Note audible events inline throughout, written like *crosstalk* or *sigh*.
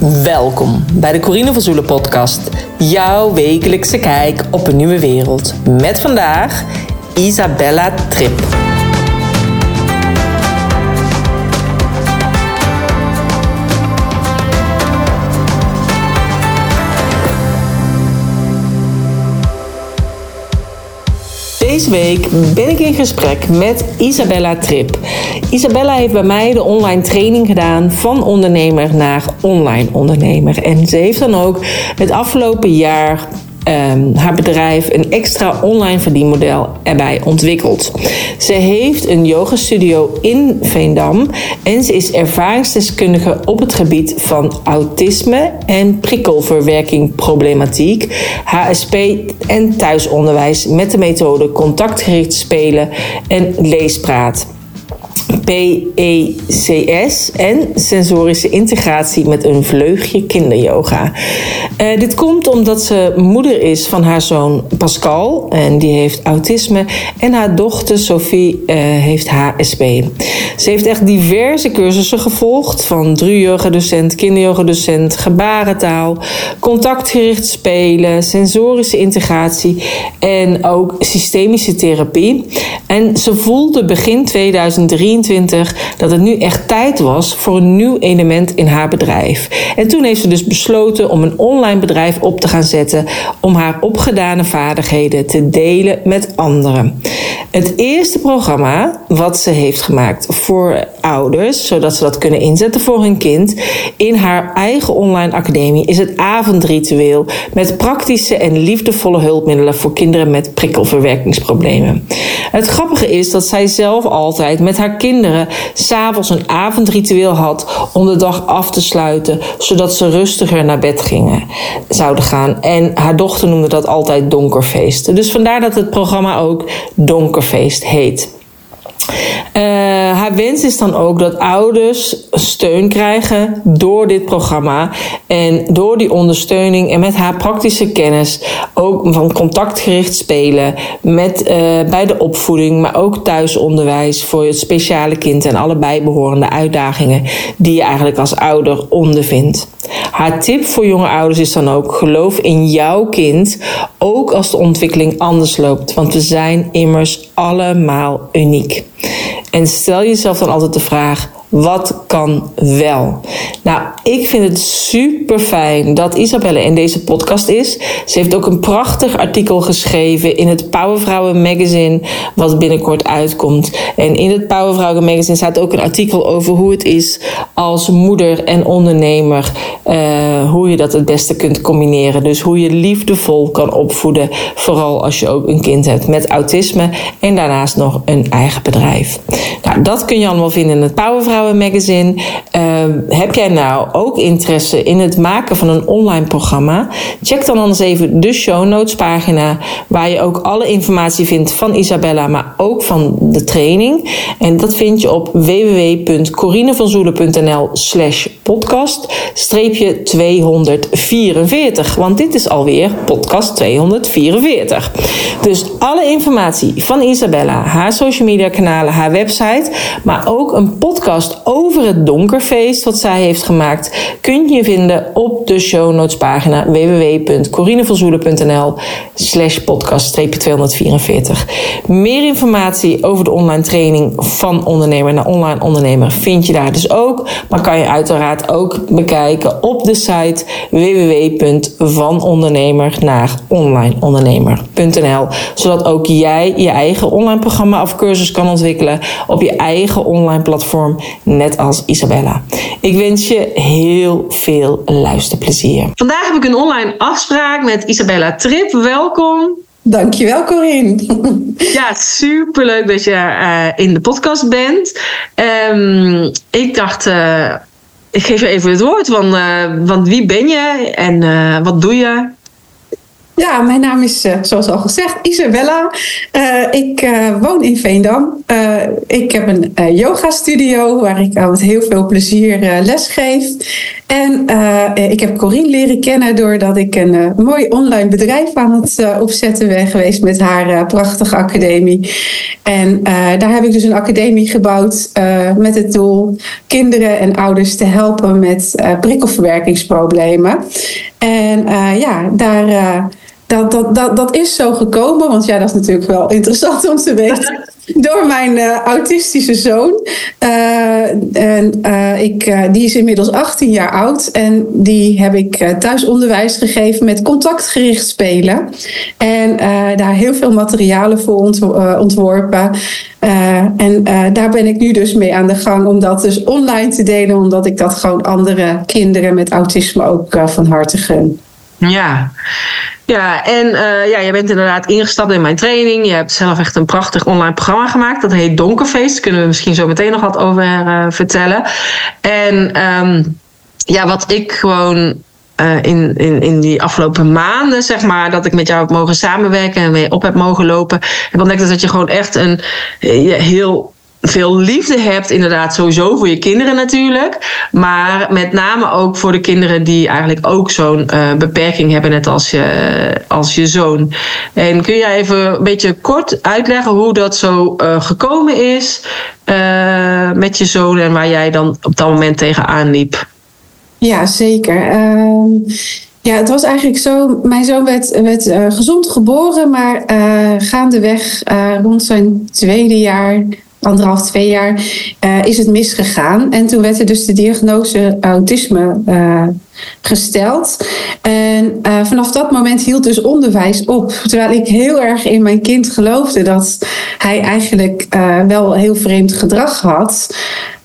Welkom bij de Corine van Zoelen podcast. Jouw wekelijkse kijk op een nieuwe wereld. Met vandaag Isabella Trip. Deze week ben ik in gesprek met Isabella Trip. Isabella heeft bij mij de online training gedaan van ondernemer naar online ondernemer. En ze heeft dan ook het afgelopen jaar um, haar bedrijf een extra online verdienmodel erbij ontwikkeld. Ze heeft een yogastudio in Veendam en ze is ervaringsdeskundige op het gebied van autisme en prikkelverwerking problematiek, HSP en thuisonderwijs met de methode contactgericht spelen en leespraat. PECS en sensorische integratie met een vleugje kinderyoga. Uh, dit komt omdat ze moeder is van haar zoon Pascal en die heeft autisme en haar dochter Sophie uh, heeft HSP. Ze heeft echt diverse cursussen gevolgd van dru-yoga-docent, kinderyoga-docent, gebarentaal, contactgericht spelen, sensorische integratie en ook systemische therapie. En ze voelde begin 2023 dat het nu echt tijd was voor een nieuw element in haar bedrijf. En toen heeft ze dus besloten om een online bedrijf op te gaan zetten om haar opgedane vaardigheden te delen met anderen. Het eerste programma wat ze heeft gemaakt voor ouders, zodat ze dat kunnen inzetten voor hun kind, in haar eigen online academie is het avondritueel met praktische en liefdevolle hulpmiddelen voor kinderen met prikkelverwerkingsproblemen. Het grappige is dat zij zelf altijd met haar kinderen kinderen s'avonds een avondritueel had om de dag af te sluiten, zodat ze rustiger naar bed gingen, zouden gaan. En haar dochter noemde dat altijd donkerfeest. Dus vandaar dat het programma ook Donkerfeest heet. Uh, haar wens is dan ook dat ouders steun krijgen door dit programma. En door die ondersteuning en met haar praktische kennis ook van contactgericht spelen. Met, uh, bij de opvoeding, maar ook thuisonderwijs voor het speciale kind en alle bijbehorende uitdagingen die je eigenlijk als ouder ondervindt. Haar tip voor jonge ouders is dan ook: geloof in jouw kind, ook als de ontwikkeling anders loopt. Want we zijn immers allemaal uniek. En stel jezelf dan altijd de vraag: wat kan wel? Nou, ik vind het super fijn dat Isabelle in deze podcast is. Ze heeft ook een prachtig artikel geschreven in het Powervrouwen Magazine, wat binnenkort uitkomt. En in het Powervrouwen Magazine staat ook een artikel over hoe het is als moeder en ondernemer. Uh, hoe je dat het beste kunt combineren. Dus hoe je liefdevol kan opvoeden, vooral als je ook een kind hebt met autisme en daarnaast nog een eigen bedrijf. Nou, dat kun je allemaal vinden in het Powervrouwen Magazine. Uh, heb jij nou ook interesse in het maken van een online programma? Check dan anders even de show notes pagina, waar je ook alle informatie vindt van Isabella, maar ook van de training. En dat vind je op www.corinevanzoelen.nl slash podcast streepje 244. Want dit is alweer podcast 244. Dus alle informatie van Isabella, haar social media kanalen, haar website, maar ook een podcast over het donkerfeest wat zij heeft gemaakt kun je vinden op de show notes pagina www.corinevanzoelen.nl slash podcast 244. Meer informatie over de online training van ondernemer naar online ondernemer vind je daar dus ook. Maar kan je uiteraard ook bekijken op de site www.vanondernemer naar onlineondernemer.nl zodat ook jij je eigen online programma of cursus kan ontwikkelen op je eigen online platform net als Isabella. Ik wens je heel veel luisterplezier. Vandaag heb ik een online afspraak met Isabella Trip. Welkom. Dankjewel, Corine. *laughs* Ja, superleuk dat je uh, in de podcast bent. Um, ik dacht, uh, ik geef je even het woord. Want, uh, want wie ben je en wat doe je? Ja, mijn naam is, uh, zoals al gezegd, Isabella. Uh, ik uh, woon in Veendam. ik heb een yoga studio waar ik met heel veel plezier les geef. En ik heb Corine leren kennen doordat ik een mooi online bedrijf aan het opzetten ben geweest met haar prachtige academie. En daar heb ik dus een academie gebouwd met het doel kinderen en ouders te helpen met prikkelverwerkingsproblemen. En ja, daar dat, dat, dat, dat is zo gekomen, want ja, dat is natuurlijk wel *laughs* interessant om te weten. *laughs* Door mijn uh, autistische zoon. Uh, en, uh, ik, die is inmiddels 18 jaar oud. En die heb ik thuisonderwijs gegeven met contactgericht spelen. En daar heel veel materialen voor ont ontworpen. en daar ben ik nu dus mee aan de gang om dat dus online te delen. Omdat ik dat gewoon andere kinderen met autisme ook van harte gun. Ja, ja, en uh, ja, je bent inderdaad ingestapt in mijn training. Je hebt zelf echt een prachtig online programma gemaakt. Dat heet Donkerfeest. Daar kunnen we misschien zo meteen nog wat over uh, vertellen. En um, ja, wat ik gewoon uh, in, in, in die afgelopen maanden, zeg maar, dat ik met jou heb mogen samenwerken en mee op heb mogen lopen, heb ontdekt dat je gewoon echt een heel veel liefde hebt, inderdaad, sowieso voor je kinderen natuurlijk. Maar met name ook voor de kinderen die eigenlijk ook zo'n uh, beperking hebben, net als je, als je zoon. En kun jij even een beetje kort uitleggen hoe dat zo uh, gekomen is uh, met je zoon en waar jij dan op dat moment tegenaan liep? Ja, zeker. Ehm, ja, het was eigenlijk zo. Mijn zoon werd, werd gezond geboren, maar gaandeweg rond zijn tweede jaar anderhalf, twee jaar, uh, is het misgegaan. En toen werd er dus de diagnose autisme uh, gesteld. En uh, vanaf dat moment hield dus onderwijs op. Terwijl ik heel erg in mijn kind geloofde dat hij eigenlijk wel heel vreemd gedrag had.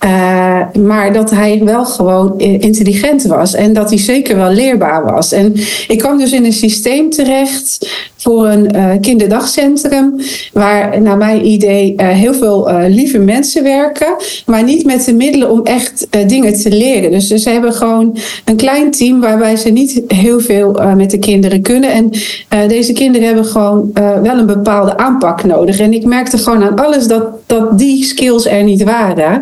Uh, maar dat hij wel gewoon intelligent was en dat hij zeker wel leerbaar was. En ik kwam dus in een systeem terecht voor een uh, kinderdagcentrum, waar naar mijn idee uh, heel veel lieve mensen werken, maar niet met de middelen om echt dingen te leren. Dus ze hebben gewoon een klein team waarbij ze niet heel veel met de kinderen kunnen. En deze kinderen hebben gewoon wel een bepaalde aanpak nodig. En ik merkte gewoon aan alles dat, dat die skills er niet waren.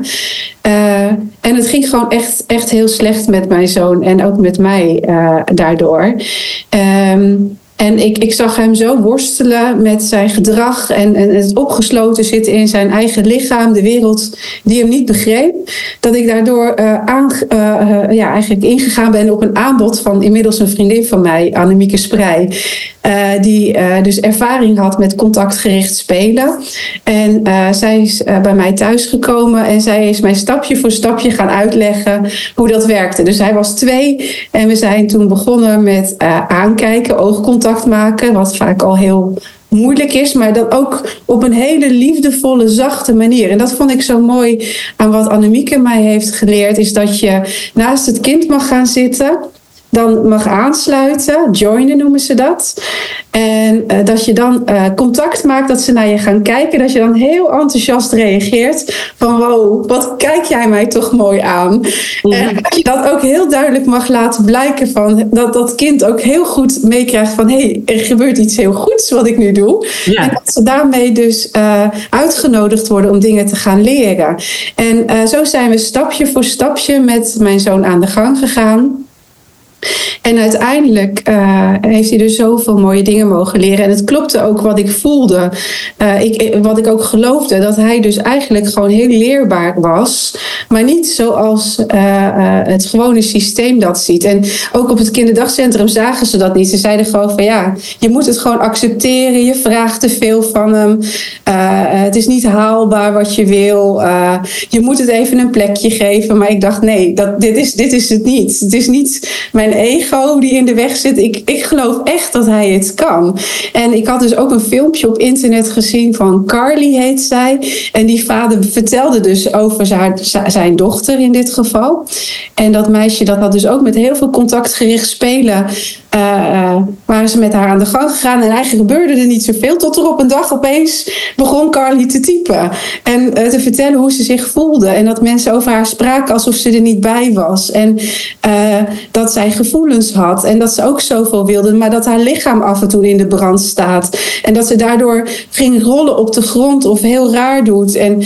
Uh, en het ging gewoon echt, echt heel slecht met mijn zoon en ook met mij uh, daardoor. Um, en ik, ik zag hem zo worstelen met zijn gedrag en, en het opgesloten zitten in zijn eigen lichaam, de wereld die hem niet begreep. Dat ik daardoor uh, aan, uh, ja, eigenlijk ingegaan ben op een aanbod van inmiddels een vriendin van mij, Annemieke Sprij. Uh, die dus ervaring had met contactgericht spelen. En zij is bij mij thuisgekomen en zij is mij stapje voor stapje gaan uitleggen hoe dat werkte. Dus hij was twee en we zijn toen begonnen met aankijken, oogcontact maken, wat vaak al heel moeilijk is, maar dat ook op een hele liefdevolle, zachte manier. En dat vond ik zo mooi aan wat Annemieke mij heeft geleerd, is dat je naast het kind mag gaan zitten dan mag aansluiten. Joinen noemen ze dat. En uh, dat je dan uh, contact maakt, dat ze naar je gaan kijken. Dat je dan heel enthousiast reageert. Van wow, wat kijk jij mij toch mooi aan. En dat je dat ook heel duidelijk mag laten blijken. Van, dat dat kind ook heel goed meekrijgt van... hé, hey, er gebeurt iets heel goeds wat ik nu doe. Ja. En dat ze daarmee dus uh, uitgenodigd worden om dingen te gaan leren. En zo zijn we stapje voor stapje met mijn zoon aan de gang gegaan. En uiteindelijk uh, heeft hij dus zoveel mooie dingen mogen leren. En het klopte ook wat ik voelde. Uh, ik, wat ik ook geloofde. Dat hij dus eigenlijk gewoon heel leerbaar was. Maar niet zoals het gewone systeem dat ziet. En ook op het kinderdagcentrum zagen ze dat niet. Ze zeiden gewoon van ja, je moet het gewoon accepteren. Je vraagt te veel van hem. het is niet haalbaar wat je wil. je moet het even een plekje geven. Maar ik dacht nee, dat, dit, is, dit is het niet. Het is niet mijn ego die in de weg zit. Ik, ik geloof echt dat hij het kan. En ik had dus ook een filmpje op internet gezien van Carly heet zij. En die vader vertelde dus over zijn, zijn dochter in dit geval. En dat meisje dat had dus ook met heel veel contactgericht spelen uh, waren ze met haar aan de gang gegaan. En eigenlijk gebeurde er niet zoveel. Tot er op een dag opeens begon Carly te typen. En te vertellen hoe ze zich voelde. En dat mensen over haar spraken alsof ze er niet bij was. En dat zij gevoelens had. En dat ze ook zoveel wilde. Maar dat haar lichaam af en toe in de brand staat. En dat ze daardoor ging rollen op de grond of heel raar doet. En,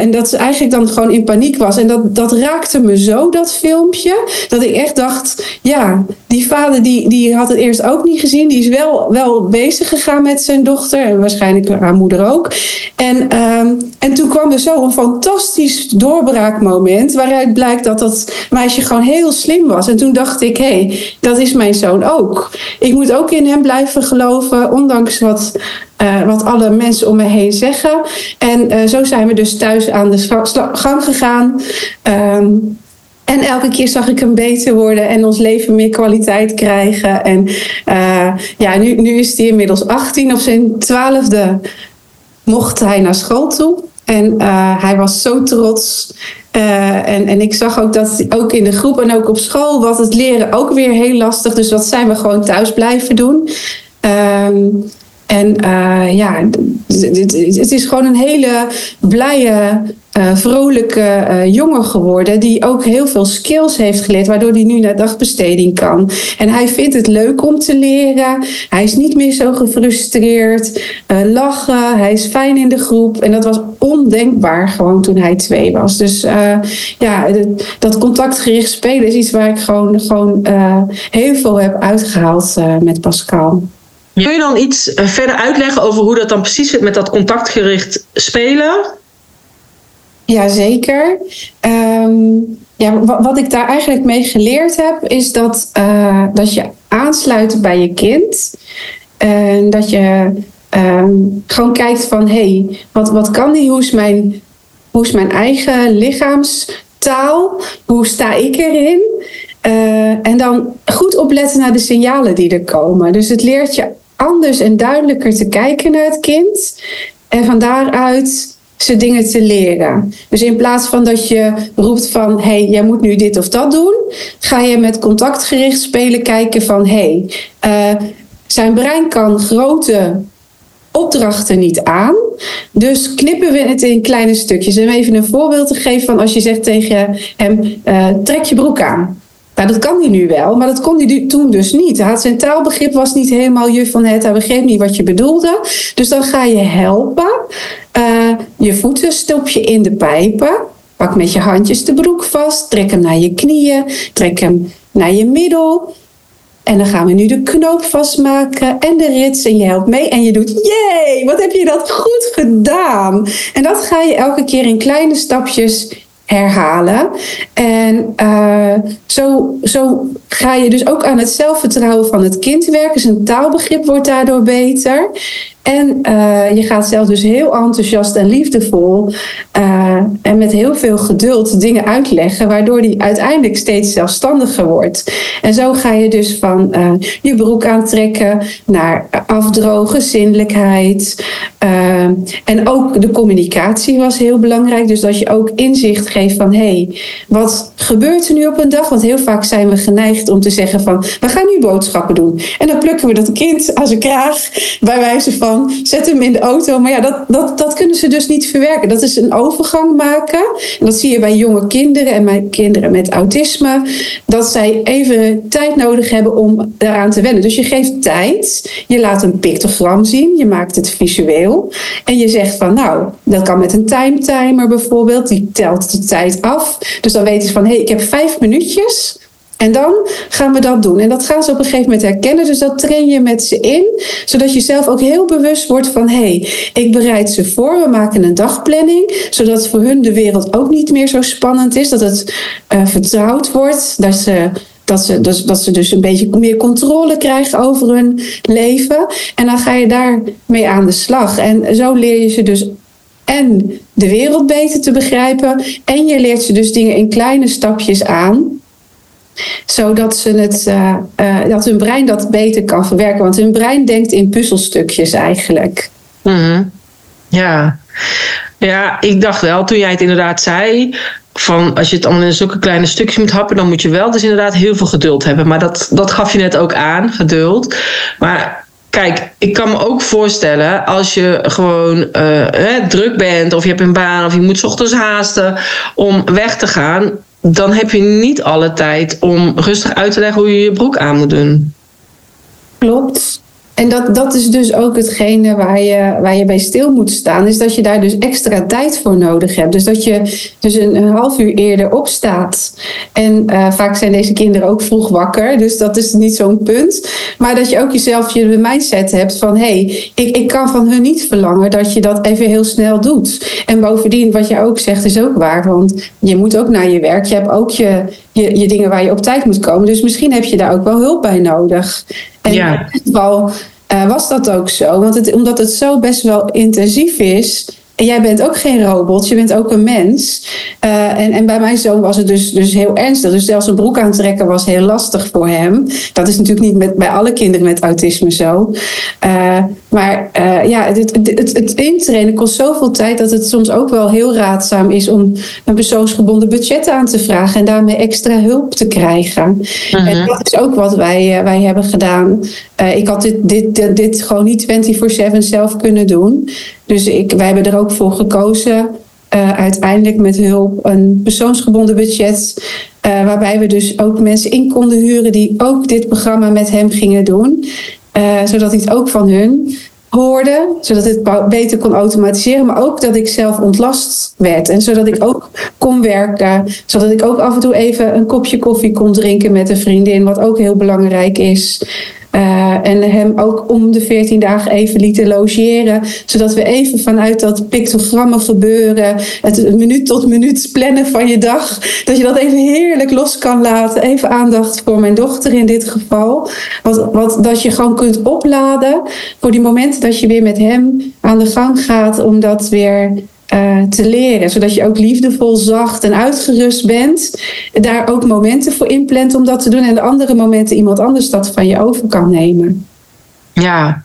en dat ze eigenlijk dan gewoon in paniek was. En dat, dat raakte me zo, dat filmpje. Dat ik echt dacht, ja, die vader die, die had het eerst ook niet gezien. Die is wel, wel bezig gegaan met zijn dochter. En waarschijnlijk haar moeder ook. En, ehm, en toen kwam er zo een fantastisch doorbraakmoment. Waaruit blijkt dat dat meisje gewoon heel slim was. En toen dacht ik, hé, hey, dat is mijn zoon ook. Ik moet ook in hem blijven geloven. Ondanks wat uh, wat alle mensen om me heen zeggen. En uh, zo zijn we dus thuis aan de gang gegaan. Um, en elke keer zag ik hem beter worden en ons leven meer kwaliteit krijgen. En uh, ja, nu, nu is hij inmiddels 18. Op zijn twaalfde mocht hij naar school toe. En uh, hij was zo trots. Uh, en, en ik zag ook dat ook in de groep en ook op school was het leren ook weer heel lastig. Dus dat zijn we gewoon thuis blijven doen. Um, en ja, het is gewoon een hele blije, uh, vrolijke uh, jongen geworden. Die ook heel veel skills heeft geleerd, waardoor hij nu naar dagbesteding kan. En hij vindt het leuk om te leren. Hij is niet meer zo gefrustreerd. lachen, hij is fijn in de groep. En dat was ondenkbaar gewoon toen hij twee was. Dus ja, dat contactgericht spelen is iets waar ik gewoon, gewoon heel veel heb uitgehaald met Pascal. Kun je dan iets eh, verder uitleggen over hoe dat dan precies zit met dat contactgericht spelen? Jazeker. Um, ja, wat ik daar eigenlijk mee geleerd heb, is dat, uh, dat je aansluit bij je kind. En dat je um, gewoon kijkt van, hé, hey, wat, wat kan die? Hoe is, mijn, hoe is mijn eigen lichaamstaal? Hoe sta ik erin? Uh, en dan goed opletten naar de signalen die er komen. Dus het leert je anders en duidelijker te kijken naar het kind. En van daaruit ze dingen te leren. Dus in plaats van dat je roept van... hey, jij moet nu dit of dat doen... ga je met contactgericht spelen kijken van... hey, uh, zijn brein kan grote opdrachten niet aan. Dus knippen we het in kleine stukjes. En even een voorbeeld te geven van als je zegt tegen hem... Uh, trek je broek aan. Nou, dat kan hij nu wel, maar dat kon hij toen dus niet. Had zijn taalbegrip was niet helemaal juf van het. Hij begreep niet wat je bedoelde. Dus dan ga je helpen. Uh, je voeten stop je in de pijpen. Pak met je handjes de broek vast. Trek hem naar je knieën. Trek hem naar je middel. En dan gaan we nu de knoop vastmaken en de rits. En je helpt mee en je doet, jee, wat heb je dat goed gedaan. En dat ga je elke keer in kleine stapjes herhalen. En uh, zo, zo ga je dus ook aan het zelfvertrouwen van het kind werken. Zijn taalbegrip wordt daardoor beter. En uh, je gaat zelf dus heel enthousiast en liefdevol uh, en met heel veel geduld dingen uitleggen, waardoor die uiteindelijk steeds zelfstandiger wordt. En zo ga je dus van uh, je broek aantrekken naar afdrogen, zinnelijkheid. en ook de communicatie was heel belangrijk. Dus dat je ook inzicht geeft van hé, hey, wat gebeurt er nu op een dag? Want heel vaak zijn we geneigd om te zeggen van we gaan nu boodschappen doen. En dan plukken we dat kind als een kraag bij wijze van zet hem in de auto. Maar ja, dat, dat, dat kunnen ze dus niet verwerken. Dat is een overgang maken. En dat zie je bij jonge kinderen en bij kinderen met autisme. Dat zij even tijd nodig hebben om daaraan te wennen. Dus je geeft tijd. Je laat een pictogram zien. Je maakt het visueel. En je zegt van nou, dat kan met een time timer bijvoorbeeld. Die telt de tijd af. Dus dan weten ze van hé, hey, ik heb vijf minuutjes en dan gaan we dat doen. En dat gaan ze op een gegeven moment herkennen. Dus dat train je met ze in. Zodat je zelf ook heel bewust wordt van... hé, hey, ik bereid ze voor. We maken een dagplanning. Zodat voor hun de wereld ook niet meer zo spannend is. Dat het uh, vertrouwd wordt. Dat ze dat ze, dat ze dus een beetje meer controle krijgen over hun leven. En dan ga je daarmee aan de slag. En zo leer je ze dus en de wereld beter te begrijpen. En je leert ze dus dingen in kleine stapjes aan zodat ze het, uh, uh, dat hun brein dat beter kan verwerken. Want hun brein denkt in puzzelstukjes eigenlijk. -hmm. Ja. ja, ik dacht wel toen jij het inderdaad zei. van als je het allemaal in zulke kleine stukjes moet happen, dan moet je wel dus inderdaad heel veel geduld hebben. Maar dat, dat gaf je net ook aan, geduld. Maar Kijk, ik kan me ook voorstellen als je gewoon uh, druk bent of je hebt een baan of je moet ochtends haasten om weg te gaan, dan heb je niet alle tijd om rustig uit te leggen hoe je je broek aan moet doen. Klopt. En dat, dat is dus ook hetgene waar je, waar je bij stil moet staan. Is dat je daar dus extra tijd voor nodig hebt. Dus dat je dus een, half uur eerder opstaat. En uh, vaak zijn deze kinderen ook vroeg wakker. Dus dat is niet zo'n punt. Maar dat je ook jezelf je mindset hebt van... hé, hey, ik, ik kan van hun niet verlangen dat je dat even heel snel doet. En bovendien, wat je ook zegt, is ook waar. Want je moet ook naar je werk. Je hebt ook je, je, je dingen waar je op tijd moet komen. Dus misschien heb je daar ook wel hulp bij nodig. En ja. in dit geval uh, was dat ook zo. Want het, omdat het zo best wel intensief is, en jij bent ook geen robot, je bent ook een mens. Uh, en, en bij mijn zoon was het dus, dus heel ernstig. Dus zelfs een broek aantrekken was heel lastig voor hem. Dat is natuurlijk niet met, bij alle kinderen met autisme zo. Uh, maar uh, ja, het, het, het, het, intrainen kost zoveel tijd dat het soms ook wel heel raadzaam is om een persoonsgebonden budget aan te vragen en daarmee extra hulp te krijgen. -huh. En dat is ook wat wij, wij hebben gedaan. ik had dit, dit, dit, gewoon niet 24-7 zelf kunnen doen. Dus ik, wij hebben er ook voor gekozen, uiteindelijk met hulp, een persoonsgebonden budget. Uh, waarbij we dus ook mensen in konden huren die ook dit programma met hem gingen doen. Uh, zodat hij het ook van hun hoorde, zodat het beter kon automatiseren, maar ook dat ik zelf ontlast werd en zodat ik ook kon werken, zodat ik ook af en toe even een kopje koffie kon drinken met een vriendin, wat ook heel belangrijk is. Uh, en hem ook om de 14 dagen even lieten logeren. Zodat we even vanuit dat pictogrammen gebeuren, het minuut tot minuut plannen van je dag, dat je dat even heerlijk los kan laten. Even aandacht voor mijn dochter in dit geval. Wat, wat, dat je gewoon kunt opladen voor die momenten dat je weer met hem aan de gang gaat om dat weer uh, te leren. Zodat je ook liefdevol, zacht en uitgerust bent. Daar ook momenten voor inplant om dat te doen. En de andere momenten iemand anders dat van je over kan nemen. Ja.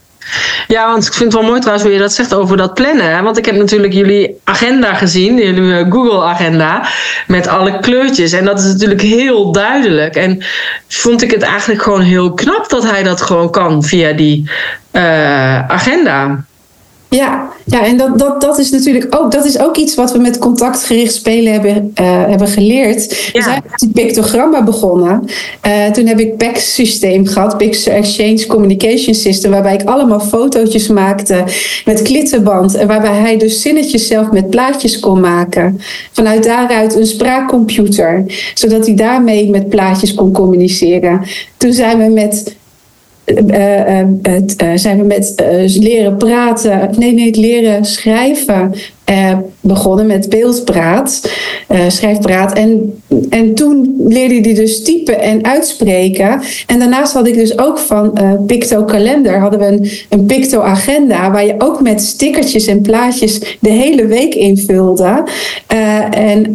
Ja, want ik vind het wel mooi trouwens hoe je dat zegt over dat plannen. Want ik heb natuurlijk jullie agenda gezien, jullie Google-agenda, met alle kleurtjes. En dat is natuurlijk heel duidelijk. En vond ik het eigenlijk gewoon heel knap dat hij dat gewoon kan via die uh, agenda. Ja, ja en dat, dat, dat is natuurlijk ook, dat is ook iets wat we met contactgericht spelen hebben, uh, hebben geleerd. Ja. We zijn met het pictogramma begonnen. Uh, toen heb ik PAX-systeem gehad, Picture Exchange Communication System, waarbij ik allemaal fotootjes maakte met klittenband. En waarbij hij dus zinnetjes zelf met plaatjes kon maken. Vanuit daaruit een spraakcomputer, zodat hij daarmee met plaatjes kon communiceren. Toen zijn we met zijn we met leren praten, nee, nee, leren schrijven uh, begonnen met beeldpraat, uh, schrijfpraat. En, en toen leerde hij dus typen en uitspreken. En daarnaast had ik dus ook van uh, Picto Kalender, hadden we een, een Picto Agenda, waar je ook met stickertjes en plaatjes de hele week invulde. en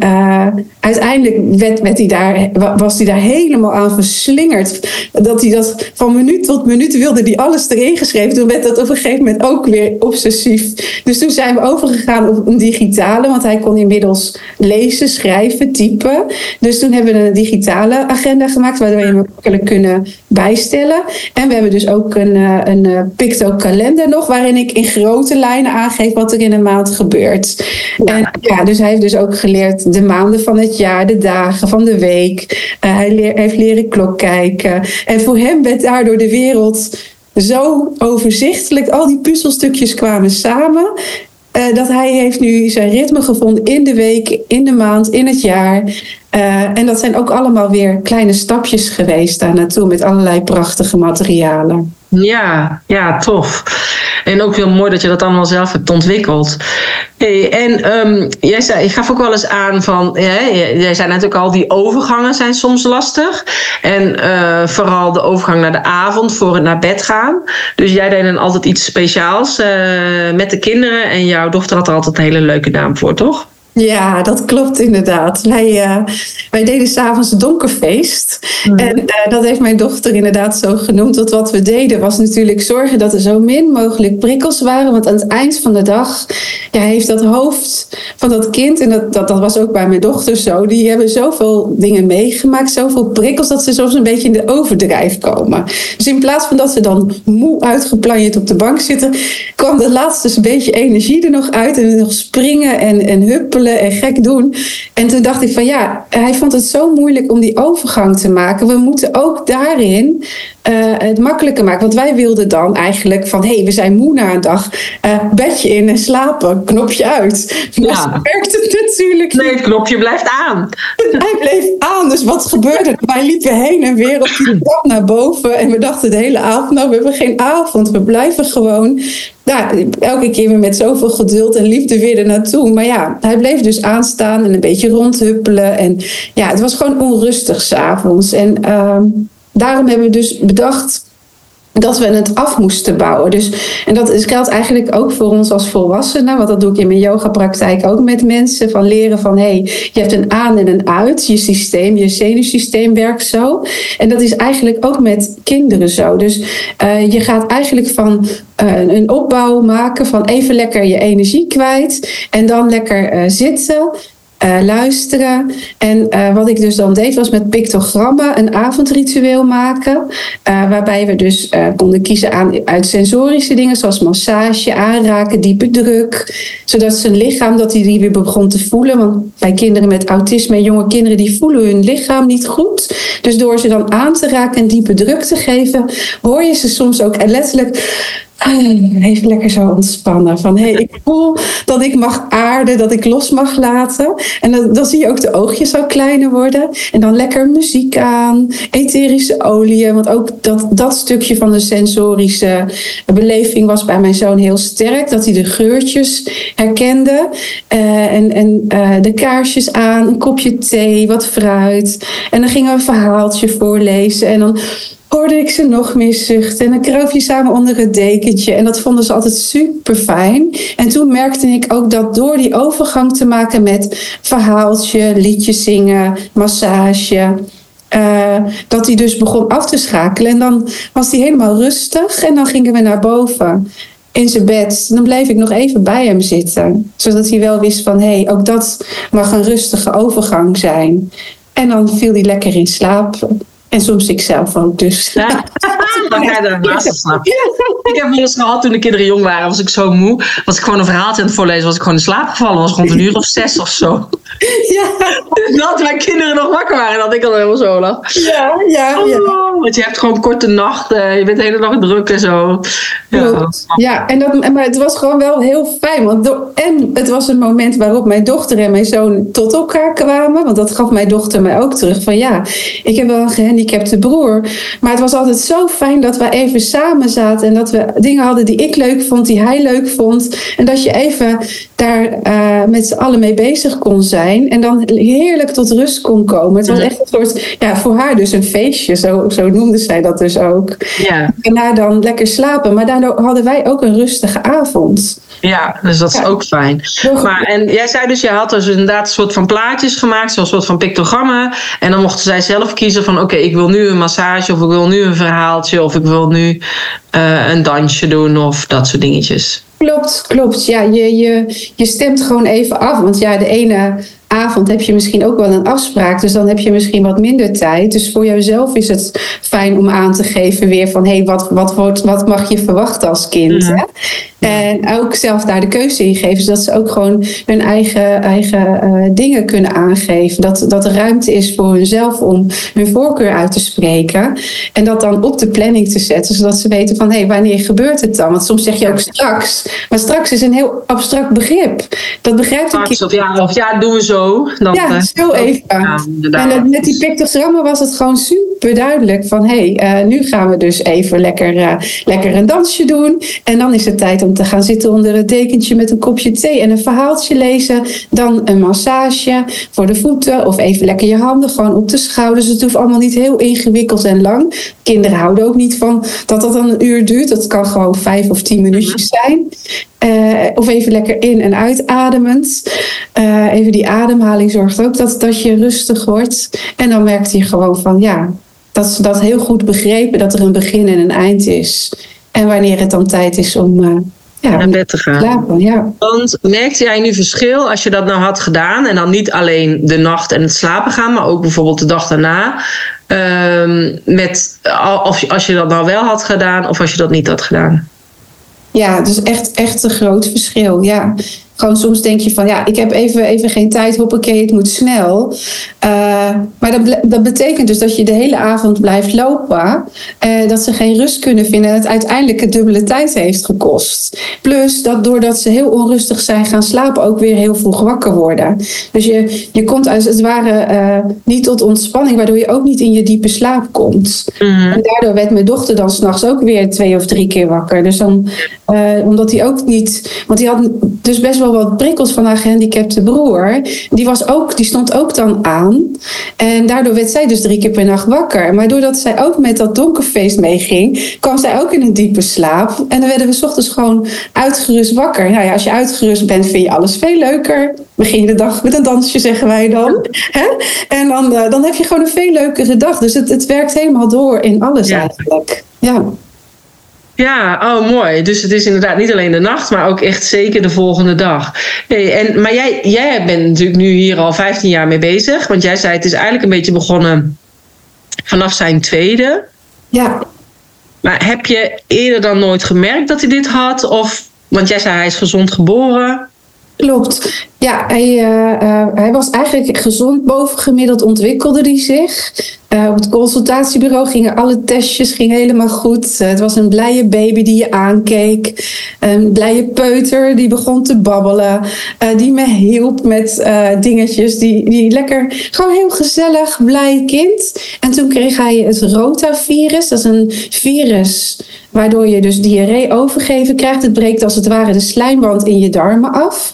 uiteindelijk werd, werd hij daar, was hij daar helemaal aan verslingerd. Dat hij dat van minuut tot minuut wilde, die alles erin geschreven. Toen werd dat op een gegeven moment ook weer obsessief. Dus toen zijn we overgegaan een digitale, want hij kon inmiddels lezen, schrijven, typen. Dus toen hebben we een digitale agenda gemaakt, waardoor je hem makkelijk kunnen bijstellen. En we hebben dus ook een, eh, een, eh, Picto-kalender nog, waarin ik in grote lijnen aangeef wat er in een maand gebeurt. Ja. En ja, dus hij heeft dus ook geleerd de maanden van het jaar, de dagen van de week. Uh, hij leer, heeft leren klok kijken. En voor hem werd daardoor de wereld zo overzichtelijk. Al die puzzelstukjes kwamen samen. Uh, dat hij heeft nu zijn ritme gevonden in de week, in de maand, in het jaar. Uh, en dat zijn ook allemaal weer kleine stapjes geweest daar naartoe met allerlei prachtige materialen. Ja, ja, tof. En ook heel mooi dat je dat allemaal zelf hebt ontwikkeld. Hey, en um, jij zei, ik gaf ook wel eens aan van, jij zei natuurlijk al, die overgangen zijn soms lastig. En uh, vooral de overgang naar de avond voor het naar bed gaan. Dus jij deed dan altijd iets speciaals uh, met de kinderen. En jouw dochter had er altijd een hele leuke naam voor, toch? Ja, dat klopt inderdaad. Wij, uh, wij deden s'avonds een donkerfeest. Mm. En uh, dat heeft mijn dochter inderdaad zo genoemd. Want wat we deden was natuurlijk zorgen dat er zo min mogelijk prikkels waren. Want aan het eind van de dag ja, heeft dat hoofd van dat kind, en dat, dat, dat was ook bij mijn dochter zo, die hebben zoveel dingen meegemaakt, zoveel prikkels, dat ze soms een beetje in de overdrijf komen. Dus in plaats van dat ze dan moe uitgeplanjeerd op de bank zitten, kwam de laatste een beetje energie er nog uit en nog springen en, en huppelen en gek doen. En toen dacht ik van ja, hij vond het zo moeilijk om die overgang te maken. We moeten ook daarin uh, het makkelijker maken. Want wij wilden dan eigenlijk van hé, hey, we zijn moe na een dag, uh, bedje in en slapen, knopje uit. Maar ja. zo *laughs* werkt het natuurlijk Nee, het knopje blijft aan. *laughs* Hij bleef aan, dus wat gebeurde er? Wij liepen heen en weer op die trap naar boven en we dachten de hele avond, nou we hebben geen avond, we blijven gewoon nou, elke keer weer met zoveel geduld en liefde weer er naartoe. Maar ja, hij bleef dus aanstaan en een beetje rondhuppelen. En ja, het was gewoon onrustig s'avonds. En uh, daarom hebben we dus bedacht dat we het af moesten bouwen. Dus, en dat geldt eigenlijk ook voor ons als volwassenen. Want dat doe ik in mijn yogapraktijk ook met mensen. Van leren van, hé, hey, je hebt een aan en een uit. Je systeem, je zenuwsysteem werkt zo. En dat is eigenlijk ook met kinderen zo. Dus uh, je gaat eigenlijk van uh, een opbouw maken van even lekker je energie kwijt. En dan lekker uh, zitten. Uh, luisteren. En uh, wat ik dus dan deed was met pictogrammen een avondritueel maken. Uh, waarbij we dus konden kiezen aan, uit sensorische dingen zoals massage, aanraken, diepe druk. Zodat zijn lichaam dat hij weer begon te voelen. Want bij kinderen met autisme en jonge kinderen die voelen hun lichaam niet goed. Dus door ze dan aan te raken en diepe druk te geven, hoor je ze soms ook letterlijk even lekker zo ontspannen. Van hey, ik voel dat ik mag aarden, dat ik los mag laten. En dan, zie je ook de oogjes zo kleiner worden. En dan lekker muziek aan, etherische oliën. Want ook dat, dat stukje van de sensorische beleving was bij mijn zoon heel sterk. Dat hij de geurtjes herkende. Uh, en en uh, de kaarsjes aan, een kopje thee, wat fruit. En dan gingen we een verhaaltje voorlezen. En dan hoorde ik ze nog meer zuchten. En dan kroop je samen onder het dekentje. En dat vonden ze altijd super fijn. En toen merkte ik ook dat door die overgang te maken met verhaaltje, liedjes zingen, massage. Uh, dat hij dus begon af te schakelen. En dan was hij helemaal rustig. En dan gingen we naar boven in zijn bed. Dan bleef ik nog even bij hem zitten. Zodat hij wel wist van, hé, hey, ook dat mag een rustige overgang zijn. En dan viel hij lekker in slaap. En soms ik zelf ook, dus. Ja, *laughs* dan ga je slapen. Ik heb eens gehad toen de kinderen jong waren, was ik zo moe. Was ik gewoon een verhaaltje aan het voorlezen, was ik gewoon in slaap gevallen. Was rond een uur of zes of zo. Ja. *laughs* Dat mijn kinderen nog wakker waren, dat ik al helemaal zo lag. Ja, ja, ja. Want je hebt gewoon korte nachten, je bent de hele dag druk en zo. Ja, ja en dat, maar het was gewoon wel heel fijn. Want door, en het was een moment waarop mijn dochter en mijn zoon tot elkaar kwamen. Want dat gaf mijn dochter mij ook terug. Van ja, ik heb wel een gehandicapte broer. Maar het was altijd zo fijn dat we even samen zaten. En dat we dingen hadden die ik leuk vond, die hij leuk vond. En dat je even daar uh, met z'n allen mee bezig kon zijn. En dan heerlijk tot rust kon komen. Het was echt een soort, ja, voor haar dus een feestje. Zo, zo noemde zij dat dus ook. Ja. En daar dan lekker slapen. Maar daardoor hadden wij ook een rustige avond. Ja, dus dat is ook fijn. Maar, en jij zei dus, je had dus inderdaad een soort van plaatjes gemaakt, zoals soort van pictogrammen. En dan mochten zij zelf kiezen van, oké, ik wil nu een massage, of ik wil nu een verhaaltje, of ik wil nu uh, een dansje doen, of dat soort dingetjes. Klopt, klopt. Ja, je, je, je stemt gewoon even af. Want ja, de ene avond heb je misschien ook wel een afspraak. Dus dan heb je misschien wat minder tijd. Dus voor jouzelf is het fijn om aan te geven weer van... hé, hey, wat, wat, wordt, wat mag je verwachten als kind? Hè? En ook zelf daar de keuze in geven. Zodat ze ook gewoon hun eigen, eigen uh, dingen kunnen aangeven. Dat, dat er ruimte is voor hunzelf om hun voorkeur uit te spreken. En dat dan op de planning te zetten. Zodat ze weten van, hé, hey, wanneer gebeurt het dan? Want soms zeg je ook straks. Maar straks is een heel abstract begrip. Dat begrijpt kind. Of ja, of ja, doen we zo dan, ja, zo even. en met die pictogrammen was het gewoon super duidelijk van hé, hey, uh, nu gaan we dus even lekker, uh, lekker een dansje doen. En dan is het tijd om te gaan zitten onder het dekentje met een kopje thee en een verhaaltje lezen. Dan een massage voor de voeten of even lekker je handen gewoon op de schouders. Het hoeft allemaal niet heel ingewikkeld en lang. Kinderen houden ook niet van dat dat dan een uur duurt. Dat kan gewoon vijf of tien minuutjes zijn. Of even lekker in- en uitademend. even die ademhaling zorgt ook dat, dat je rustig wordt. En dan merkt je gewoon van ja, dat ze dat heel goed begrepen dat er een begin en een eind is. En wanneer het dan tijd is om ja, naar bed te gaan. Slapen, ja. Want merkte jij nu verschil als je dat nou had gedaan? En dan niet alleen de nacht en het slapen gaan, maar ook bijvoorbeeld de dag daarna. Ehm, met, of, als je dat nou wel had gedaan of als je dat niet had gedaan. Ja, dus echt, echt een groot verschil. Ja. Gewoon soms denk je van ja, ik heb even, even geen tijd, hoppakee, het moet snel. Uh, maar dat, dat betekent dus dat je de hele avond blijft lopen. Uh, dat ze geen rust kunnen vinden en het uiteindelijk een dubbele tijd heeft gekost. Plus dat doordat ze heel onrustig zijn gaan slapen, ook weer heel vroeg wakker worden. Dus je, je komt als het ware uh, niet tot ontspanning, waardoor je ook niet in je diepe slaap komt. Mm. En daardoor werd mijn dochter dan s'nachts ook weer twee of drie keer wakker. Dus dan, omdat hij ook niet, want die had dus best wel wat prikkels van haar gehandicapte broer. Die, was ook, die stond ook dan aan. En daardoor werd zij dus drie keer per nacht wakker. Maar doordat zij ook met dat donkerfeest meeging, kwam zij ook in een diepe slaap. En dan werden we s ochtends gewoon uitgerust wakker. Nou ja, als je uitgerust bent, vind je alles veel leuker. Begin je de dag met een dansje, zeggen wij dan. En dan, uh, dan heb je gewoon een veel leukere dag. Dus het, het werkt helemaal door in alles ja. eigenlijk. Ja. Ja, oh mooi. Dus het is inderdaad niet alleen de nacht, maar ook echt zeker de volgende dag. En, maar jij, jij bent natuurlijk nu hier al 15 jaar mee bezig. Want jij zei het is eigenlijk een beetje begonnen vanaf zijn tweede. Ja. Maar heb je eerder dan nooit gemerkt dat hij dit had? Of, want jij zei hij is gezond geboren. Klopt. Ja, hij, uh, uh, hij was eigenlijk gezond bovengemiddeld ontwikkelde hij zich. Uh, op het consultatiebureau gingen alle testjes ging helemaal goed. het was een blije baby die je aankeek. Een blije peuter die begon te babbelen. die me hielp met dingetjes. Die, die lekker, gewoon heel gezellig, blij kind. En toen kreeg hij het rotavirus. Dat is een virus waardoor je dus diarree overgeven krijgt. Het breekt als het ware de slijmband in je darmen af.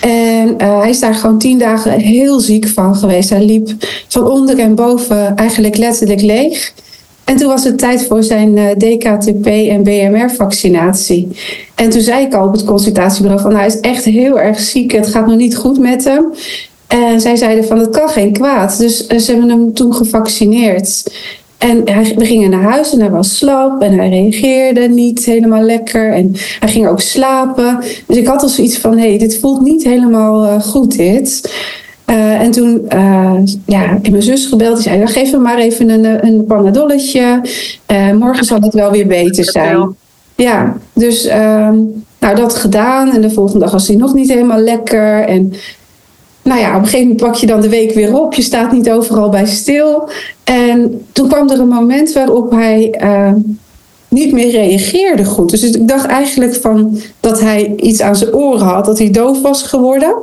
En uh, hij is daar gewoon tien dagen heel ziek van geweest. Hij liep van onder en boven eigenlijk letterlijk leeg. En toen was het tijd voor zijn uh, DKTP en BMR-vaccinatie. En toen zei ik al op het consultatiebureau van... Nou, hij is echt heel erg ziek, het gaat nog niet goed met hem. En zij zeiden van, het kan geen kwaad. Dus uh, ze hebben hem toen gevaccineerd. En hij, we gingen naar huis en hij was slap en hij reageerde niet helemaal lekker. En hij ging ook slapen. Dus ik had al zoiets van, hé, hey, dit voelt niet helemaal uh, goed dit. Uh, en toen uh, ja, heb mijn zus gebeld. Die zei, geef hem maar even een, een panadolletje. morgen zal het wel weer beter zijn. Ja, dus ehm, nou, dat gedaan. En de volgende dag was hij nog niet helemaal lekker. En nou ja, op een gegeven moment pak je dan de week weer op. Je staat niet overal bij stil. En toen kwam er een moment waarop hij uh, niet meer reageerde goed. Dus ik dacht eigenlijk van dat hij iets aan zijn oren had, dat hij doof was geworden.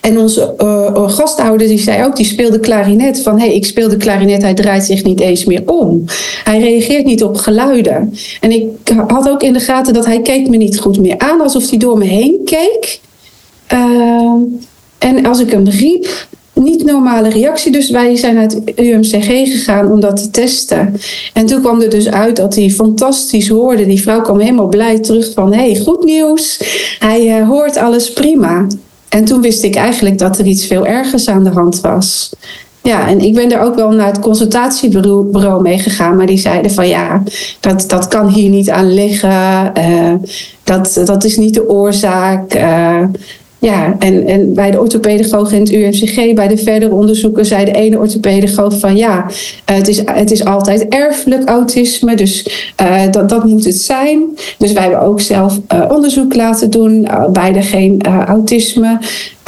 En onze uh, gasthouder die zei ook, die speelde klarinet. Van hé, hey, ik speel de klarinet, hij draait zich niet eens meer om. Hij reageert niet op geluiden. En ik had ook in de gaten dat hij keek me niet goed meer aan, alsof hij door me heen keek. Uh, en als ik hem riep, niet normale reactie. Dus wij zijn naar het UMCG gegaan om dat te testen. En toen kwam er dus uit dat hij fantastisch hoorde. Die vrouw kwam helemaal blij terug van... hey, goed nieuws. Hij uh, hoort alles prima. En toen wist ik eigenlijk dat er iets veel ergers aan de hand was. Ja, en ik ben er ook wel naar het consultatiebureau mee gegaan. Maar die zeiden van ja, dat, dat kan hier niet aan liggen. Uh, dat, dat is niet de oorzaak. Uh, ja, en, en bij de orthopedagoog in het UMCG, bij de verdere onderzoeken, zei de ene orthopedagoog van ja, het is, het is altijd erfelijk autisme, dus uh, dat, dat moet het zijn. Dus wij hebben ook zelf uh, onderzoek laten doen, uh, beide geen autisme.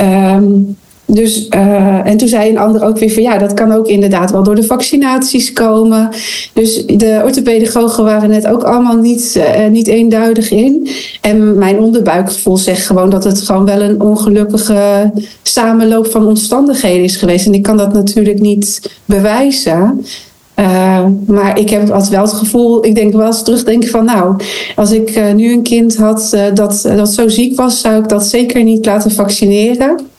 Um, dus, uh, en toen zei een ander ook weer van ja, dat kan ook inderdaad wel door de vaccinaties komen. Dus de orthopedagogen waren het ook allemaal niet, uh, niet eenduidig in. En mijn onderbuikgevoel zegt gewoon dat het gewoon wel een ongelukkige samenloop van omstandigheden is geweest. En ik kan dat natuurlijk niet bewijzen. Uh, maar ik heb altijd wel het gevoel, ik denk wel eens terugdenken van nou, als ik nu een kind had dat, dat zo ziek was, zou ik dat zeker niet laten vaccineren.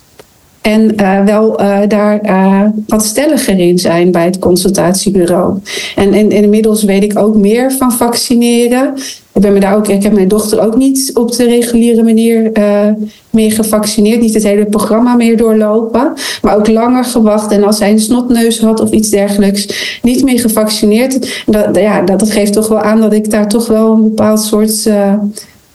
En uh, wel uh, daar uh, wat stelliger in zijn bij het consultatiebureau. En, en, inmiddels weet ik ook meer van vaccineren. Ik, ben me daar ook, ik heb mijn dochter ook niet op de reguliere manier meer gevaccineerd. Niet het hele programma meer doorlopen. Maar ook langer gewacht. En als zij een snotneus had of iets dergelijks, niet meer gevaccineerd. Dat, ja, dat geeft toch wel aan dat ik daar toch wel een bepaald soort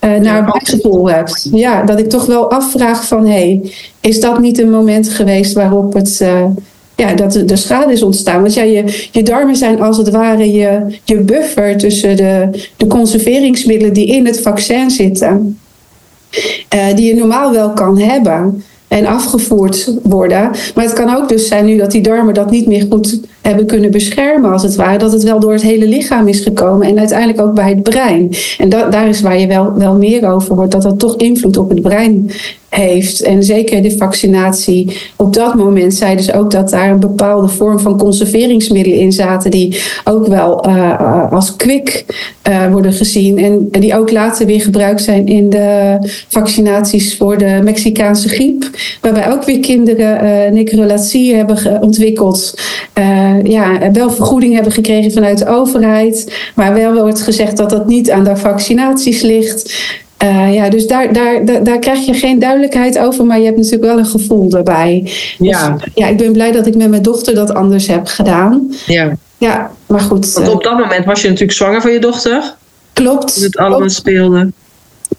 uh, naar bijgevoel hebt. Ja, dat ik toch wel afvraag van... hé, hey, is dat niet een moment geweest waarop het... Uh, ja, dat de, schade is ontstaan. Want ja, je, je darmen zijn als het ware je, je buffer tussen de, de conserveringsmiddelen die in het vaccin zitten. Uh, die je normaal wel kan hebben en afgevoerd worden. Maar het kan ook dus zijn nu dat die darmen dat niet meer goed hebben kunnen beschermen, als het ware. Dat het wel door het hele lichaam is gekomen en uiteindelijk ook bij het brein. En daar is waar je wel, wel meer over wordt, dat dat toch invloed op het brein heeft. En zeker de vaccinatie. Op dat moment zeiden ze ook dat daar een bepaalde vorm van conserveringsmiddelen in zaten. Die ook wel uh, als kwik uh, worden gezien. En, die ook later weer gebruikt zijn in de vaccinaties voor de Mexicaanse griep. Waarbij ook weer kinderen uh, necrolatie hebben ontwikkeld. Ja, wel vergoeding hebben gekregen vanuit de overheid. Maar wel wordt gezegd dat dat niet aan de vaccinaties ligt. Uh, ja, dus daar, daar, daar, daar, krijg je geen duidelijkheid over, maar je hebt natuurlijk wel een gevoel daarbij. Ja. Dus, ja, ik ben blij dat ik met mijn dochter dat anders heb gedaan. Ja. Ja, maar goed. Want op eh, dat moment was je natuurlijk zwanger van je dochter? Klopt. Toen het allemaal speelde.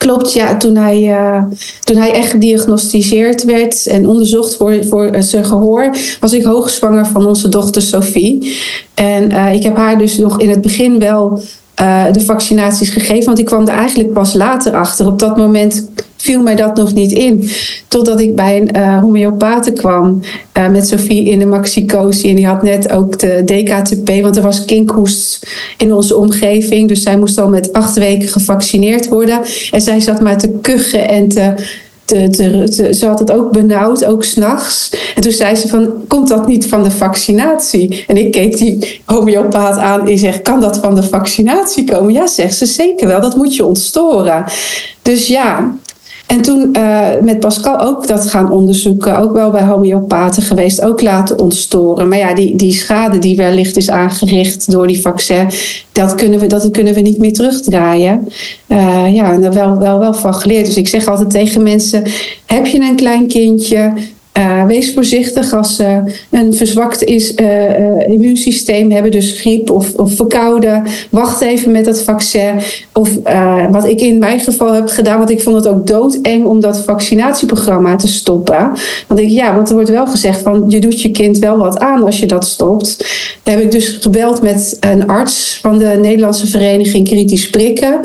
Klopt, ja. Toen hij, uh, toen hij echt gediagnosticeerd werd en onderzocht voor, voor zijn gehoor, was ik hoogzwanger van onze dochter Sophie. En uh, ik heb haar dus nog in het begin wel uh, de vaccinaties gegeven. Want ik kwam er eigenlijk pas later achter. Op dat moment viel mij dat nog niet in. Totdat ik bij een uh, kwam uh, met Sophie in de maxicosi. En die had net ook de DKTP, want er was kinkhoest in onze omgeving. Dus zij moest al met acht weken gevaccineerd worden. En zij zat maar te kuchen en te ze had het ook benauwd, ook s'nachts. En toen zei ze van, komt dat niet van de vaccinatie? En ik keek die homeopaat aan en zeg, kan dat van de vaccinatie komen? Ja, zegt ze, zeker wel, dat moet je ontstoren. Dus ja, en toen uh, met Pascal ook dat gaan onderzoeken, ook wel bij homeopaten geweest, ook laten ontstoren. Maar ja, die, die schade die wellicht is aangericht door die vaccin, dat kunnen we, dat kunnen we niet meer terugdraaien. Uh, ja, en daar wel, wel, wel van geleerd. Dus ik zeg altijd tegen mensen: heb je een klein kindje? Uh, wees voorzichtig als ze een verzwakt is, uh, immuunsysteem hebben, dus griep of, of verkouden. Wacht even met dat vaccin. Of wat ik in mijn geval heb gedaan, want ik vond het ook doodeng om dat vaccinatieprogramma te stoppen. Want ik, ja, want er wordt wel gezegd van je doet je kind wel wat aan als je dat stopt. Daar heb ik dus gebeld met een arts van de Nederlandse Vereniging Kritisch Prikken.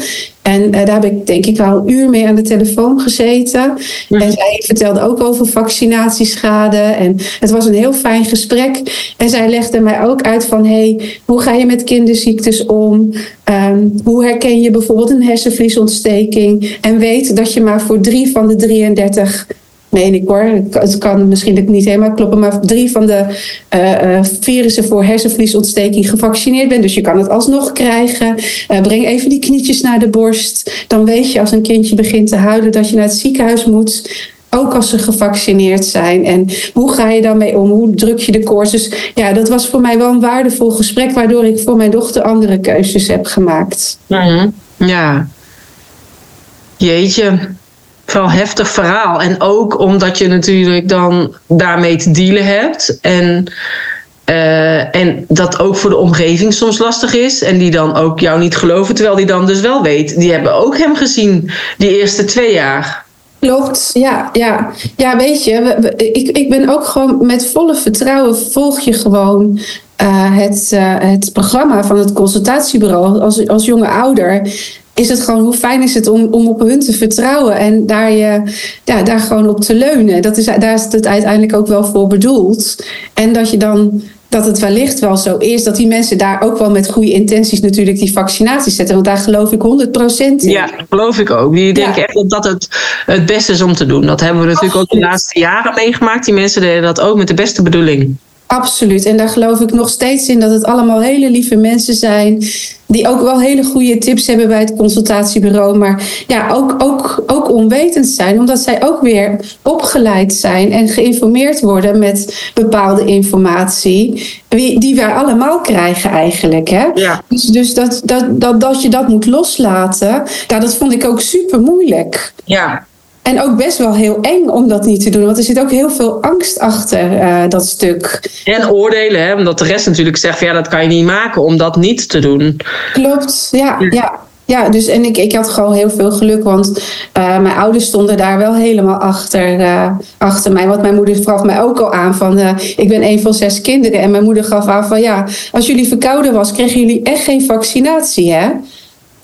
En uh, daar heb ik denk ik wel een uur mee aan de telefoon gezeten. En zij vertelde ook over vaccinatieschade. En het was een heel fijn gesprek. En zij legde mij ook uit van... hey, hoe ga je met kinderziektes om? Um, hoe herken je bijvoorbeeld een hersenvliesontsteking? En weet dat je maar voor drie van de 33 meen ik hoor. Het kan misschien niet helemaal kloppen, maar drie van de uh, virussen voor hersenvliesontsteking gevaccineerd bent. Dus je kan het alsnog krijgen. Uh, breng even die knietjes naar de borst. Dan weet je als een kindje begint te huilen dat je naar het ziekenhuis moet. Ook als ze gevaccineerd zijn. En hoe ga je daarmee om? Hoe druk je de koers? Dus ja, dat was voor mij wel een waardevol gesprek, waardoor ik voor mijn dochter andere keuzes heb gemaakt. Mm Ja. Jeetje wel heftig verhaal. En ook omdat je natuurlijk dan daarmee te dealen hebt. En, uh, en dat ook voor de omgeving soms lastig is. En die dan ook jou niet geloven, terwijl die dan dus wel weet. Die hebben ook hem gezien die eerste twee jaar. Klopt, ja, ja. Ja, weet je, ik, ik ben ook gewoon met volle vertrouwen volg je gewoon uh, het, uh, het programma van het consultatiebureau als, als jonge ouder is het gewoon hoe fijn is het om, om op hun te vertrouwen en daar, je, ja, daar gewoon op te leunen. Dat is, daar is het uiteindelijk ook wel voor bedoeld. En dat je dan dat het wellicht wel zo is dat die mensen daar ook wel met goede intenties natuurlijk die vaccinaties zetten. Want daar geloof ik 100% in. Ja, geloof ik ook. Die denken echt dat dat het, het beste is om te doen. Dat hebben we natuurlijk ook de laatste jaren meegemaakt. Die mensen deden dat ook met de beste bedoeling. Absoluut. En daar geloof ik nog steeds in dat het allemaal hele lieve mensen zijn die ook wel hele goede tips hebben bij het consultatiebureau. Maar ja, ook, ook, ook onwetend zijn, omdat zij ook weer opgeleid zijn en geïnformeerd worden met bepaalde informatie. Die wij allemaal krijgen eigenlijk. Hè? Ja. Dus, dus dat, dat, dat, dat je dat moet loslaten, ja, dat vond ik ook super moeilijk. Ja, En ook best wel heel eng om dat niet te doen. Want er zit ook heel veel angst achter eh, dat stuk. en oordelen, hè, omdat de rest natuurlijk zegt: van, ja, dat kan je niet maken om dat niet te doen. Klopt, ja, ja. Ja, dus en ik, ik had gewoon heel veel geluk, want eh, mijn ouders stonden daar wel helemaal achter, eh, achter mij. Want mijn moeder gaf mij ook al aan van, ik ben een van zes kinderen. En mijn moeder gaf aan van, ja, als jullie verkouden was, kregen jullie echt geen vaccinatie, hè?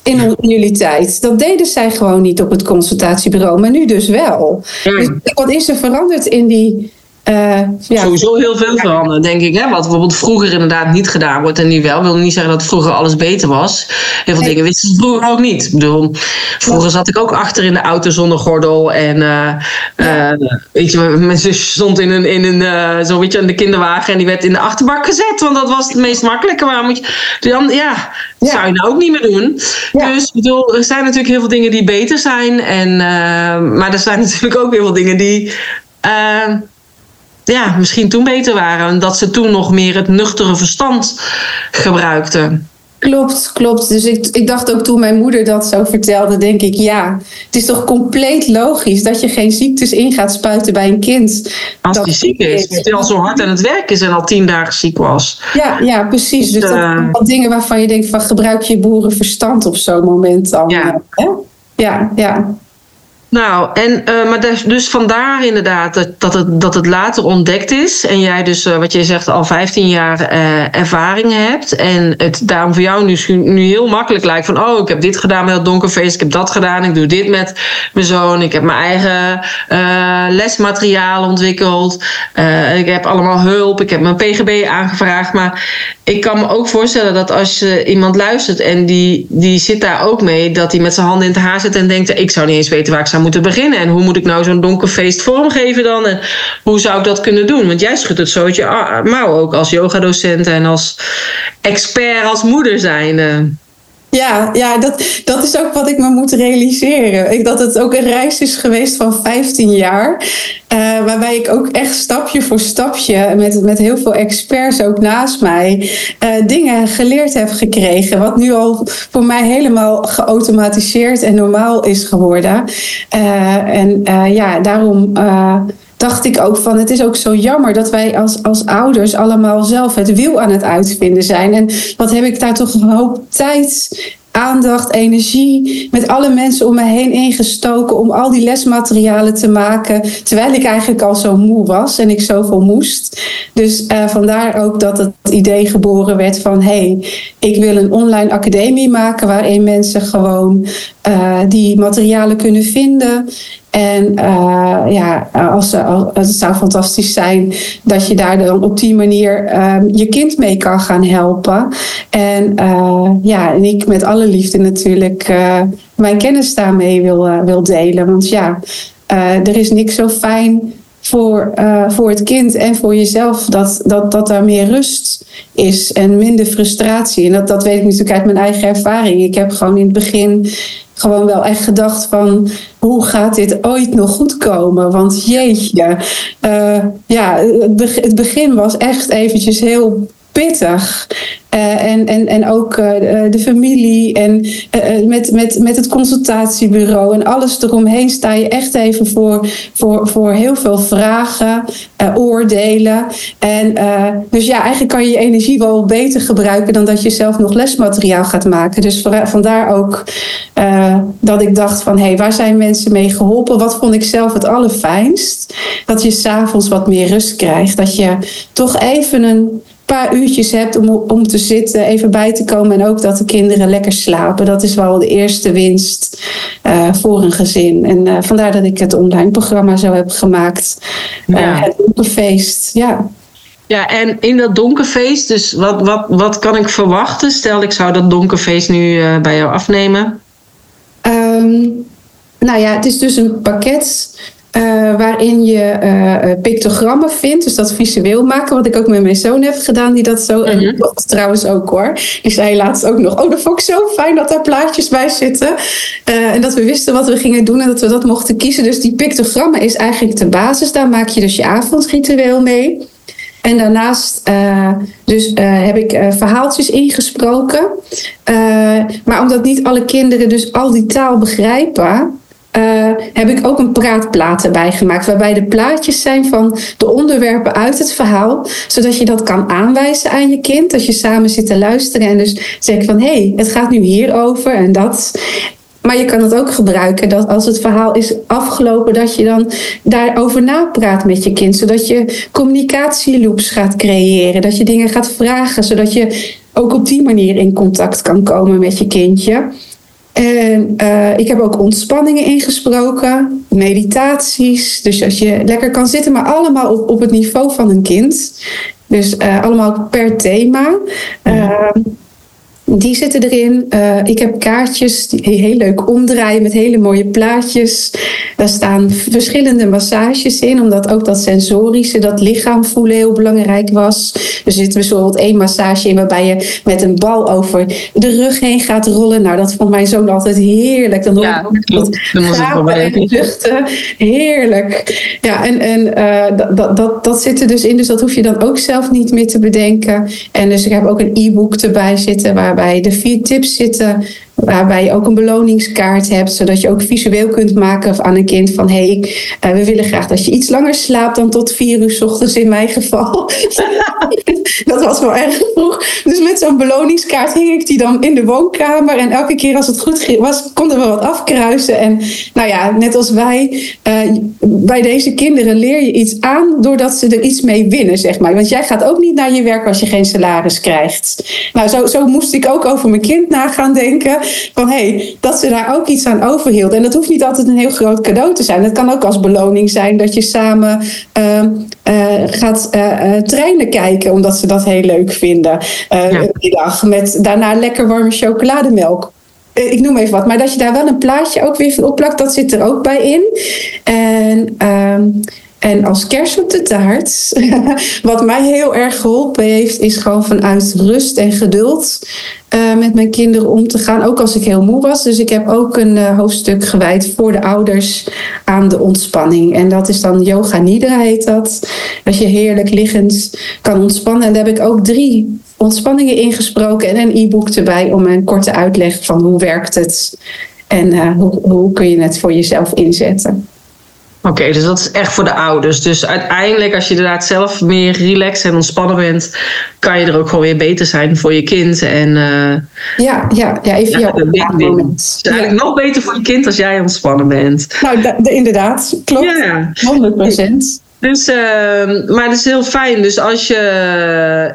In, in jullie tijd. Dat deden zij gewoon niet op het consultatiebureau, maar nu dus wel. Ja. Dus wat is er veranderd in die... eh, ja, Sowieso heel veel veranderen, denk ik. Hè? Wat bijvoorbeeld vroeger inderdaad niet gedaan wordt en nu wel. wil niet zeggen dat vroeger alles beter was. Heel veel Nee. dingen wisten ze vroeger ook niet. Ik bedoel, vroeger zat ik ook achter in de auto zonder gordel. En eh, weet je, mijn zusje stond in een, in een zo weet je, in de kinderwagen en die werd in de achterbak gezet. Want dat was het meest makkelijke. Waarom moet je, dan, ja, dat Ja. zou je nou ook niet meer doen. Ja. Dus ik bedoel, er zijn natuurlijk heel veel dingen die beter zijn. En, maar er zijn *laughs* natuurlijk ook heel veel dingen die... ja, misschien toen beter waren. En dat ze toen nog meer het nuchtere verstand gebruikten. Klopt, klopt. Dus ik, ik dacht ook toen mijn moeder dat zo vertelde, denk ik, ja, het is toch compleet logisch dat je geen ziektes in gaat spuiten bij een kind. Als die ziek is. Als die al zo hard aan het werk is en al tien dagen ziek was. Ja, ja precies. Dus dat Eh. zijn wel dingen waarvan je denkt van gebruik je boerenverstand op zo'n moment dan. Ja. hè? ja, ja. Nou, en, eh, maar dus, dus vandaar inderdaad dat, dat, het, dat het later ontdekt is. En jij dus, eh, wat je zegt, al 15 jaar eh, ervaring hebt. En het daarom voor jou nu, nu heel makkelijk lijkt van... oh, ik heb dit gedaan met dat donkerfeest, ik heb dat gedaan... ik doe dit met mijn zoon, ik heb mijn eigen lesmateriaal ontwikkeld... ik heb allemaal hulp, ik heb mijn PGB aangevraagd. Maar ik kan me ook voorstellen dat als je iemand luistert... en die, die zit daar ook mee, dat hij met zijn handen in het haar zit... en denkt, ik zou niet eens weten waar ik zou moeten beginnen... en hoe moet ik nou zo'n donker feest vormgeven dan... en hoe zou ik dat kunnen doen? Want jij schudt het zo uit je a- mouw ook als yogadocent... en als expert, als moeder zijn. Ja, ja dat, dat is ook wat ik me moet realiseren. Ik, dat het ook een reis is geweest van 15 jaar. eh, waarbij ik ook echt stapje voor stapje, met, met heel veel experts ook naast mij, eh, dingen geleerd heb gekregen. Wat nu al voor mij helemaal geautomatiseerd en normaal is geworden. Eh, en ja, daarom. Dacht ik ook van het is ook zo jammer dat wij als, als ouders allemaal zelf het wiel aan het uitvinden zijn. En wat heb ik daar toch een hoop tijd, aandacht, energie met alle mensen om me heen ingestoken om al die lesmaterialen te maken. Terwijl ik eigenlijk al zo moe was en ik zoveel moest. Dus eh, vandaar ook dat het idee geboren werd van hey, ik wil een online academie maken waarin mensen gewoon eh, die materialen kunnen vinden. En uh, ja, als, als, het zou fantastisch zijn dat je daar dan op die manier uh, je kind mee kan gaan helpen. En uh, ja, en ik met alle liefde natuurlijk uh, mijn kennis daarmee wil, wil delen. Want ja, er is niks zo fijn voor, voor het kind en voor jezelf dat, dat, dat daar meer rust is en minder frustratie. En dat, dat weet ik natuurlijk uit mijn eigen ervaring. Ik heb gewoon in het begin gewoon wel echt gedacht van hoe gaat dit ooit nog goed komen? Want jeetje, uh, ja, het begin was echt eventjes heel pittig. Uh, en, en, en ook uh, de familie en met, met, met het consultatiebureau en alles eromheen sta je echt even voor, voor, voor heel veel vragen, oordelen. En dus ja, eigenlijk kan je je energie wel beter gebruiken dan dat je zelf nog lesmateriaal gaat maken. Dus vandaar ook dat ik dacht van hé, hey, waar zijn mensen mee geholpen? Wat vond ik zelf het allerfijnst? Dat je s'avonds wat meer rust krijgt. Dat je toch even een paar uurtjes hebt om, om te zitten, even bij te komen. En ook dat de kinderen lekker slapen. Dat is wel de eerste winst uh, voor een gezin. En uh, vandaar dat ik het online programma zo heb gemaakt. Uh, ja. Het donkerfeest, ja. Ja, en in dat donkerfeest, dus wat, wat, wat kan ik verwachten? Stel, ik zou dat donkerfeest nu bij jou afnemen. Um, nou ja, het is dus een pakket waarin je pictogrammen vindt. Dus dat visueel maken, wat ik ook met mijn zoon heb gedaan, die dat zo. En mm trouwens ook hoor. Die zei laatst ook nog: Oh, dat vond ik zo fijn dat daar plaatjes bij zitten. en dat we wisten wat we gingen doen en dat we dat mochten kiezen. Dus die pictogrammen is eigenlijk de basis. Daar maak je dus je avondritueel mee. En daarnaast uh, dus, uh, heb ik uh, verhaaltjes ingesproken. maar omdat niet alle kinderen dus al die taal begrijpen, heb ik ook een praatplaat erbij gemaakt. Waarbij de plaatjes zijn van de onderwerpen uit het verhaal. Zodat je dat kan aanwijzen aan je kind. Als je samen zit te luisteren en dus zegt van hé, hey, het gaat nu hierover en dat. Maar je kan het ook gebruiken dat als het verhaal is afgelopen, dat je dan daarover napraat met je kind. Zodat je communicatieloops gaat creëren. Dat je dingen gaat vragen, zodat je ook op die manier in contact kan komen met je kindje. En uh, ik heb ook ontspanningen ingesproken, meditaties. Dus als je lekker kan zitten, maar allemaal op, op het niveau van een kind. Dus uh, allemaal per thema. Uh, die zitten erin. Uh, ik heb kaartjes die heel leuk omdraaien met hele mooie plaatjes. Daar staan verschillende massages in, omdat ook dat sensorische, dat lichaam voelen heel belangrijk was. Er zit bijvoorbeeld één massage in waarbij je met een bal over de rug heen gaat rollen. Nou, dat vond mijn zoon altijd heerlijk. Dan hoor ja, dat en zuchten. Heerlijk. Ja, en, en uh, dat, dat, dat zit er dus in, dus dat hoef je dan ook zelf niet meer te bedenken. En dus ik heb ook een e-book erbij zitten waar waarbij de vier tips zitten Waarbij je ook een beloningskaart hebt, zodat je ook visueel kunt maken aan een kind van hé, hey, uh, we willen graag dat je iets langer slaapt dan tot vier uur ochtends in mijn geval. *laughs* dat was wel erg vroeg. Dus met zo'n beloningskaart hing ik die dan in de woonkamer. En elke keer als het goed was, konden we wat afkruisen. En nou ja, net als wij, uh, bij deze kinderen leer je iets aan doordat ze er iets mee winnen, zeg maar. Want jij gaat ook niet naar je werk als je geen salaris krijgt. Nou, zo, zo moest ik ook over mijn kind na gaan denken van hé, hey, dat ze daar ook iets aan overhielden. En dat hoeft niet altijd een heel groot cadeau te zijn. Het kan ook als beloning zijn dat je samen uh, uh, gaat uh, treinen kijken, omdat ze dat heel leuk vinden. Ja. Die dag met daarna lekker warme chocolademelk ik noem even wat, maar dat je daar wel een plaatje ook weer van opplakt, dat zit er ook bij in. En ehm, en als kers op de taart, *laughs* wat mij heel erg geholpen heeft, is gewoon vanuit rust en geduld uh, met mijn kinderen om te gaan. Ook als ik heel moe was. Dus ik heb ook een uh, hoofdstuk gewijd voor de ouders aan de ontspanning. En dat is dan yoga nidra heet dat. Dat je heerlijk liggend kan ontspannen. En daar heb ik ook drie ontspanningen ingesproken en een e-book erbij om een korte uitleg van hoe werkt het en uh, hoe, hoe kun je het voor jezelf inzetten. Oké, dus dat is echt voor de ouders. Dus uiteindelijk, als je inderdaad zelf meer relaxed en ontspannen bent, kan je er ook gewoon weer beter zijn voor je kind. En, uh, ja, ja, ja, even ja, Het is eigenlijk nog beter voor je kind als jij ontspannen bent. Nou, inderdaad, klopt. Ja. 100 procent. Dus, uh, maar het is heel fijn. Dus als je.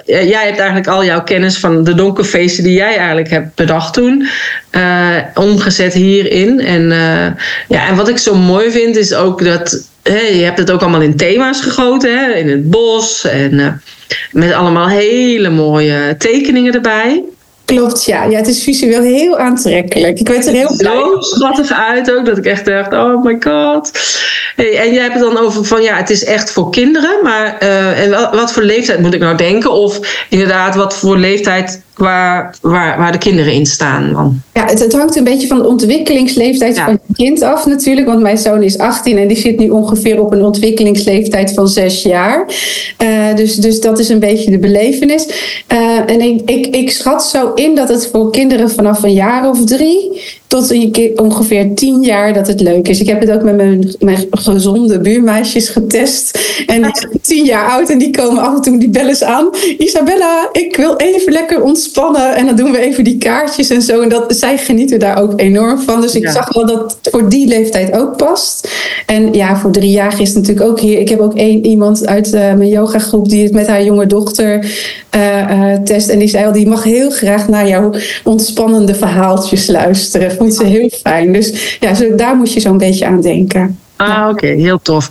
Uh, jij hebt eigenlijk al jouw kennis van de donkerfeesten die jij eigenlijk hebt bedacht toen. Uh, omgezet hierin. En, ja, en wat ik zo mooi vind is ook dat. Je hebt het ook allemaal in thema's gegoten. Hè? In het bos. En met allemaal hele mooie tekeningen erbij. Klopt, ja. ja. Het is visueel heel aantrekkelijk. Ik werd er heel blij Zo schattig uit ook, dat ik echt dacht, oh my god. Hey, en jij hebt het dan over van, ja, het is echt voor kinderen. Maar uh, en wat voor leeftijd moet ik nou denken? Of inderdaad, wat voor leeftijd waar, waar, waar de kinderen in staan dan? Ja, het, het hangt een beetje van de ontwikkelingsleeftijd van het kind af natuurlijk. Want mijn zoon is 18 en die zit nu ongeveer op een ontwikkelingsleeftijd van 6 jaar. Uh, dus, dus dat is een beetje de belevenis. Uh, en ik, ik, ik schat zo in dat het voor kinderen vanaf een jaar of drie tot ongeveer tien jaar dat het leuk is. Ik heb het ook met mijn, mijn gezonde buurmeisjes getest. En die zijn tien jaar oud en die komen af en toe, die bellen aan. Isabella, ik wil even lekker ontspannen. En dan doen we even die kaartjes en zo. En dat, zij genieten daar ook enorm van. Dus ik zag wel dat het voor die leeftijd ook past. En ja, voor drie jaar is het natuurlijk ook hier. Ik heb ook één iemand uit uh, mijn yogagroep die het met haar jonge dochter uh, test. En die zei al, die mag heel graag naar jouw ontspannende verhaaltjes luisteren vond ze heel fijn. Dus ja, zo, daar moet je zo'n beetje aan denken. Ah, oké, heel tof.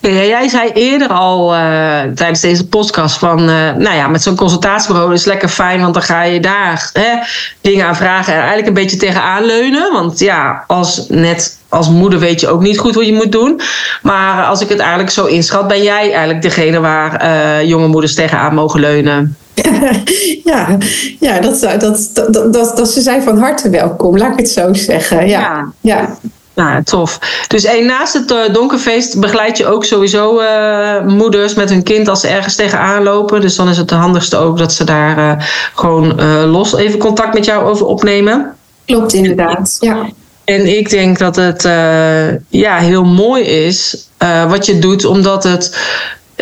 jij zei eerder al uh, tijdens deze podcast van, uh, nou ja, met zo'n consultatiebureau is lekker fijn, want dan ga je daar hè, dingen aan vragen en eigenlijk een beetje tegenaan leunen. Want ja, als net als moeder weet je ook niet goed hoe je moet doen. Maar als ik het eigenlijk zo inschat, ben jij eigenlijk degene waar uh, jonge moeders tegenaan mogen leunen. *laughs* ja, ja dat, dat, dat, dat, dat, ze zijn van harte welkom, laat ik het zo zeggen. Ja, ja. ja. Nou, tof. Dus naast het uh, donkerfeest begeleid je ook sowieso uh, moeders met hun kind als ze ergens tegenaan lopen. Dus dan is het de handigste ook dat ze daar uh, gewoon los even contact met jou over opnemen. Klopt, inderdaad. Ja. En ik denk dat het ja, heel mooi is wat je doet, omdat het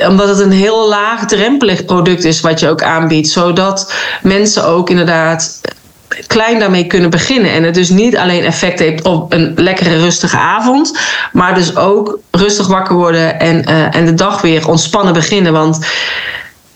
omdat het een heel laagdrempelig product is wat je ook aanbiedt. Zodat mensen ook inderdaad klein daarmee kunnen beginnen. En het dus niet alleen effect heeft op een lekkere rustige avond, maar dus ook rustig wakker worden en, uh, en de dag weer ontspannen beginnen. Want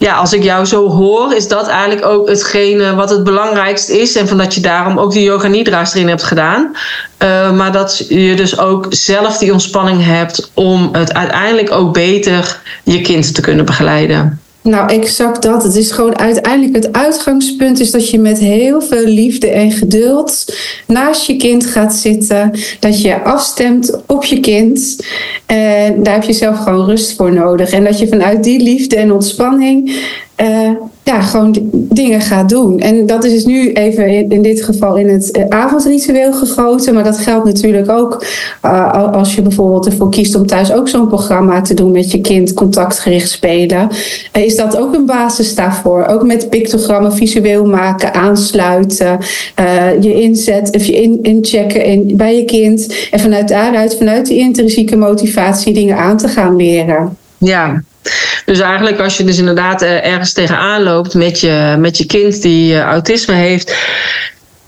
ja, als ik jou zo hoor, is dat eigenlijk ook hetgene wat het belangrijkst is. En van dat je daarom ook die yoga nidra's erin hebt gedaan. Uh, maar dat je dus ook zelf die ontspanning hebt om het uiteindelijk ook beter je kind te kunnen begeleiden. Nou, exact dat. Het is gewoon uiteindelijk het uitgangspunt is dat je met heel veel liefde en geduld naast je kind gaat zitten. Dat je afstemt op je kind. En daar heb je zelf gewoon rust voor nodig. En dat je vanuit die liefde en ontspanning uh, ja, gewoon dingen gaat doen. En dat is dus nu even in, in dit geval in het uh, avondritueel gegoten. Maar dat geldt natuurlijk ook uh, als je bijvoorbeeld ervoor kiest om thuis ook zo'n programma te doen met je kind, contactgericht spelen. is dat ook een basis daarvoor? Ook met pictogrammen visueel maken, aansluiten, je inzet of je in, inchecken in, bij je kind. En vanuit daaruit, vanuit die intrinsieke motivatie, dingen aan te gaan leren. Ja, dus eigenlijk als je dus inderdaad eh, ergens tegenaan loopt met je, met je kind die eh, autisme heeft,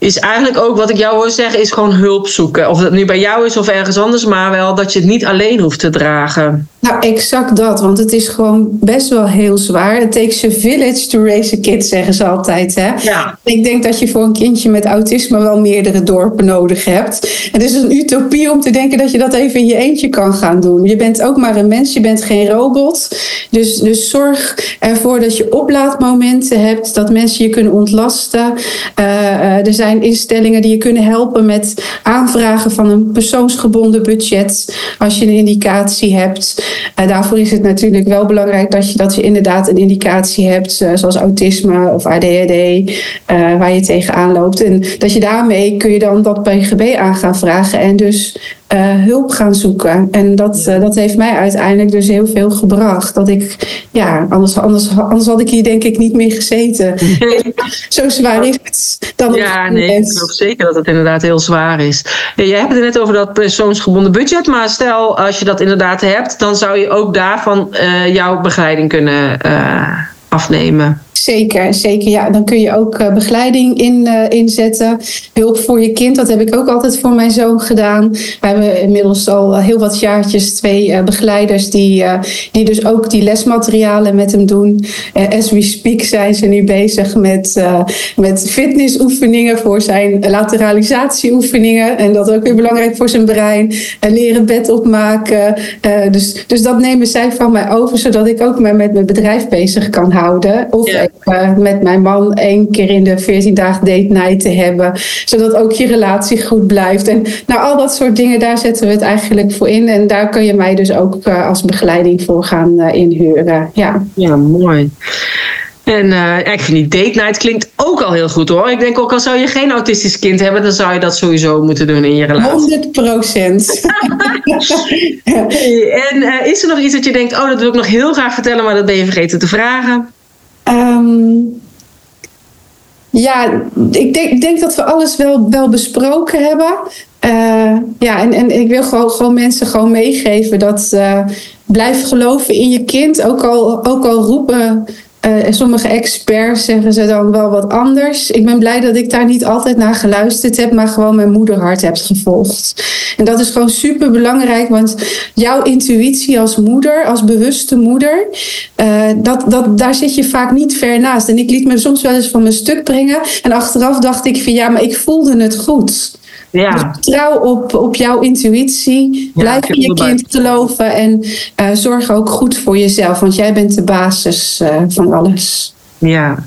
is eigenlijk ook wat ik jou hoor zeggen, is gewoon hulp zoeken. Of dat nu bij jou is of ergens anders, maar wel dat je het niet alleen hoeft te dragen. Nou, exact dat. Want het is gewoon best wel heel zwaar. It takes a village to raise a kid, zeggen ze altijd. Hè? Ja. Ik denk dat je voor een kindje met autisme wel meerdere dorpen nodig hebt. Het is een utopie om te denken dat je dat even in je eentje kan gaan doen. Je bent ook maar een mens, je bent geen robot. Dus, dus zorg ervoor dat je oplaadmomenten hebt, dat mensen je kunnen ontlasten. Uh, er zijn instellingen die je kunnen helpen met aanvragen van een persoonsgebonden budget. Als je een indicatie hebt. Uh, daarvoor is het natuurlijk wel belangrijk dat je, dat je inderdaad een indicatie hebt, uh, zoals autisme of ADHD, uh, waar je tegenaan loopt. En dat je daarmee kun je dan dat PGB aan gaan vragen en dus hulp gaan zoeken. En dat, dat heeft mij uiteindelijk dus heel veel gebracht. Dat ik, ja, anders, anders, anders had ik hier denk ik niet meer gezeten. *laughs* Zo zwaar is het dan Ja, nee, ik geloof zeker dat het inderdaad heel zwaar is. jij hebt het net over dat persoonsgebonden budget, maar stel als je dat inderdaad hebt, dan zou je ook daarvan uh, jouw begeleiding kunnen afnemen. Zeker, zeker. Ja, dan kun je ook uh, begeleiding in, uh, inzetten. Hulp voor je kind, dat heb ik ook altijd voor mijn zoon gedaan. We hebben inmiddels al heel wat jaartjes twee uh, begeleiders die, die dus ook die lesmaterialen met hem doen. as we speak zijn ze nu bezig met, met fitnessoefeningen voor zijn lateralisatieoefeningen. En dat ook weer belangrijk voor zijn brein. En leren bed opmaken. dus, dus dat nemen zij van mij over, zodat ik ook me met mijn bedrijf bezig kan houden. Of uh, met mijn man één keer in de 14 dagen date night te hebben. Zodat ook je relatie goed blijft. En nou, al dat soort dingen, daar zetten we het eigenlijk voor in. En daar kun je mij dus ook uh, als begeleiding voor gaan uh, inhuren. Ja, ja mooi. En uh, ik vind die date night klinkt ook al heel goed hoor. Ik denk ook al zou je geen autistisch kind hebben, dan zou je dat sowieso moeten doen in je relatie. 100 procent. *laughs* en uh, is er nog iets dat je denkt, oh dat wil ik nog heel graag vertellen, maar dat ben je vergeten te vragen? Um, ja, ik denk, denk, dat we alles wel, wel besproken hebben. Uh, ja, en, en ik wil gewoon, gewoon mensen gewoon meegeven dat uh, blijf geloven in je kind. Ook al, ook al roepen uh, sommige experts zeggen ze dan wel wat anders. Ik ben blij dat ik daar niet altijd naar geluisterd heb, maar gewoon mijn moederhart heb gevolgd. En dat is gewoon super belangrijk, want jouw intuïtie als moeder, als bewuste moeder, uh, dat, dat, daar zit je vaak niet ver naast. En ik liet me soms wel eens van mijn stuk brengen. En achteraf dacht ik van ja, maar ik voelde het goed. Ja. Dus trouw op, op jouw intuïtie. Blijf in je kind geloven en uh, zorg ook goed voor jezelf, want jij bent de basis uh, van alles. Ja,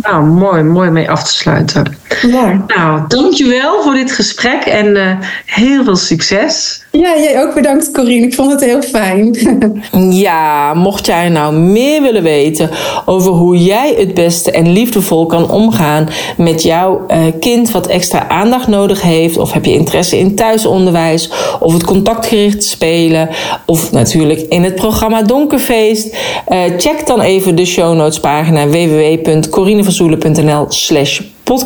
Nou, mooi, mooi mee af te sluiten. Ja. Nou, dankjewel voor dit gesprek en uh, heel veel succes. Ja, jij ook bedankt Corine. Ik vond het heel fijn. *laughs* ja, mocht jij nou meer willen weten over hoe jij het beste en liefdevol kan omgaan met jouw uh, kind wat extra aandacht nodig heeft, of heb je interesse in thuisonderwijs, of het contactgericht spelen, of natuurlijk in het programma Donkerfeest, uh, check dan even de show notes pagina www.corineverzoelen.nl slash podcast-244.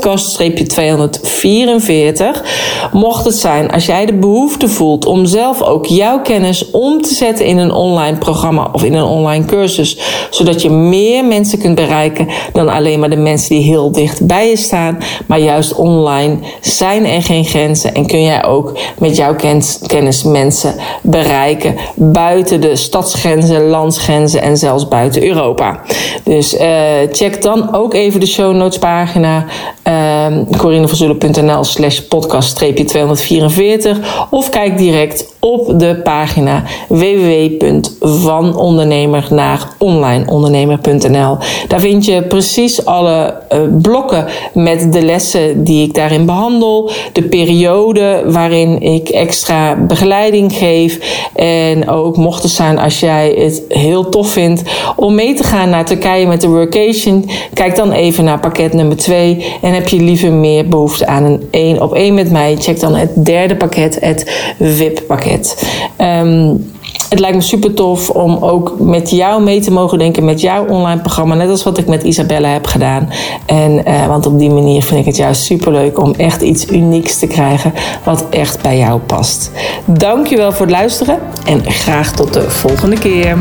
Mocht het zijn, als jij de behoefte voelt om zelf ook jouw kennis om te zetten in een online programma of in een online cursus, zodat je meer mensen kunt bereiken dan alleen maar de mensen die heel dicht bij je staan, maar juist online zijn er geen grenzen en kun jij ook met jouw kennis mensen bereiken buiten de stadsgrenzen, landsgrenzen en zelfs buiten Europa. Dus uh, check dan ook even de show notes pagina uh, corinevanzullen.nl slash podcast-244 of kijk direct op de pagina www.vanondernemer naar onlineondernemer.nl. Daar vind je precies alle uh, blokken met de lessen die ik daarin behandel, de periode waarin ik extra begeleiding geef en ook mocht het zijn als jij het heel tof vindt om mee te gaan naar Turkije met de workation, kijk dan even naar pakket nummer 2 en heb je liever meer behoefte aan een één op één met mij, check dan het derde pakket, het VIP-pakket. Ehm, het lijkt me super tof om ook met jou mee te mogen denken met jouw online programma. Net als wat ik met Isabella heb gedaan. En, uh, want op die manier vind ik het juist super leuk om echt iets unieks te krijgen wat echt bij jou past. Dankjewel voor het luisteren en graag tot de volgende keer.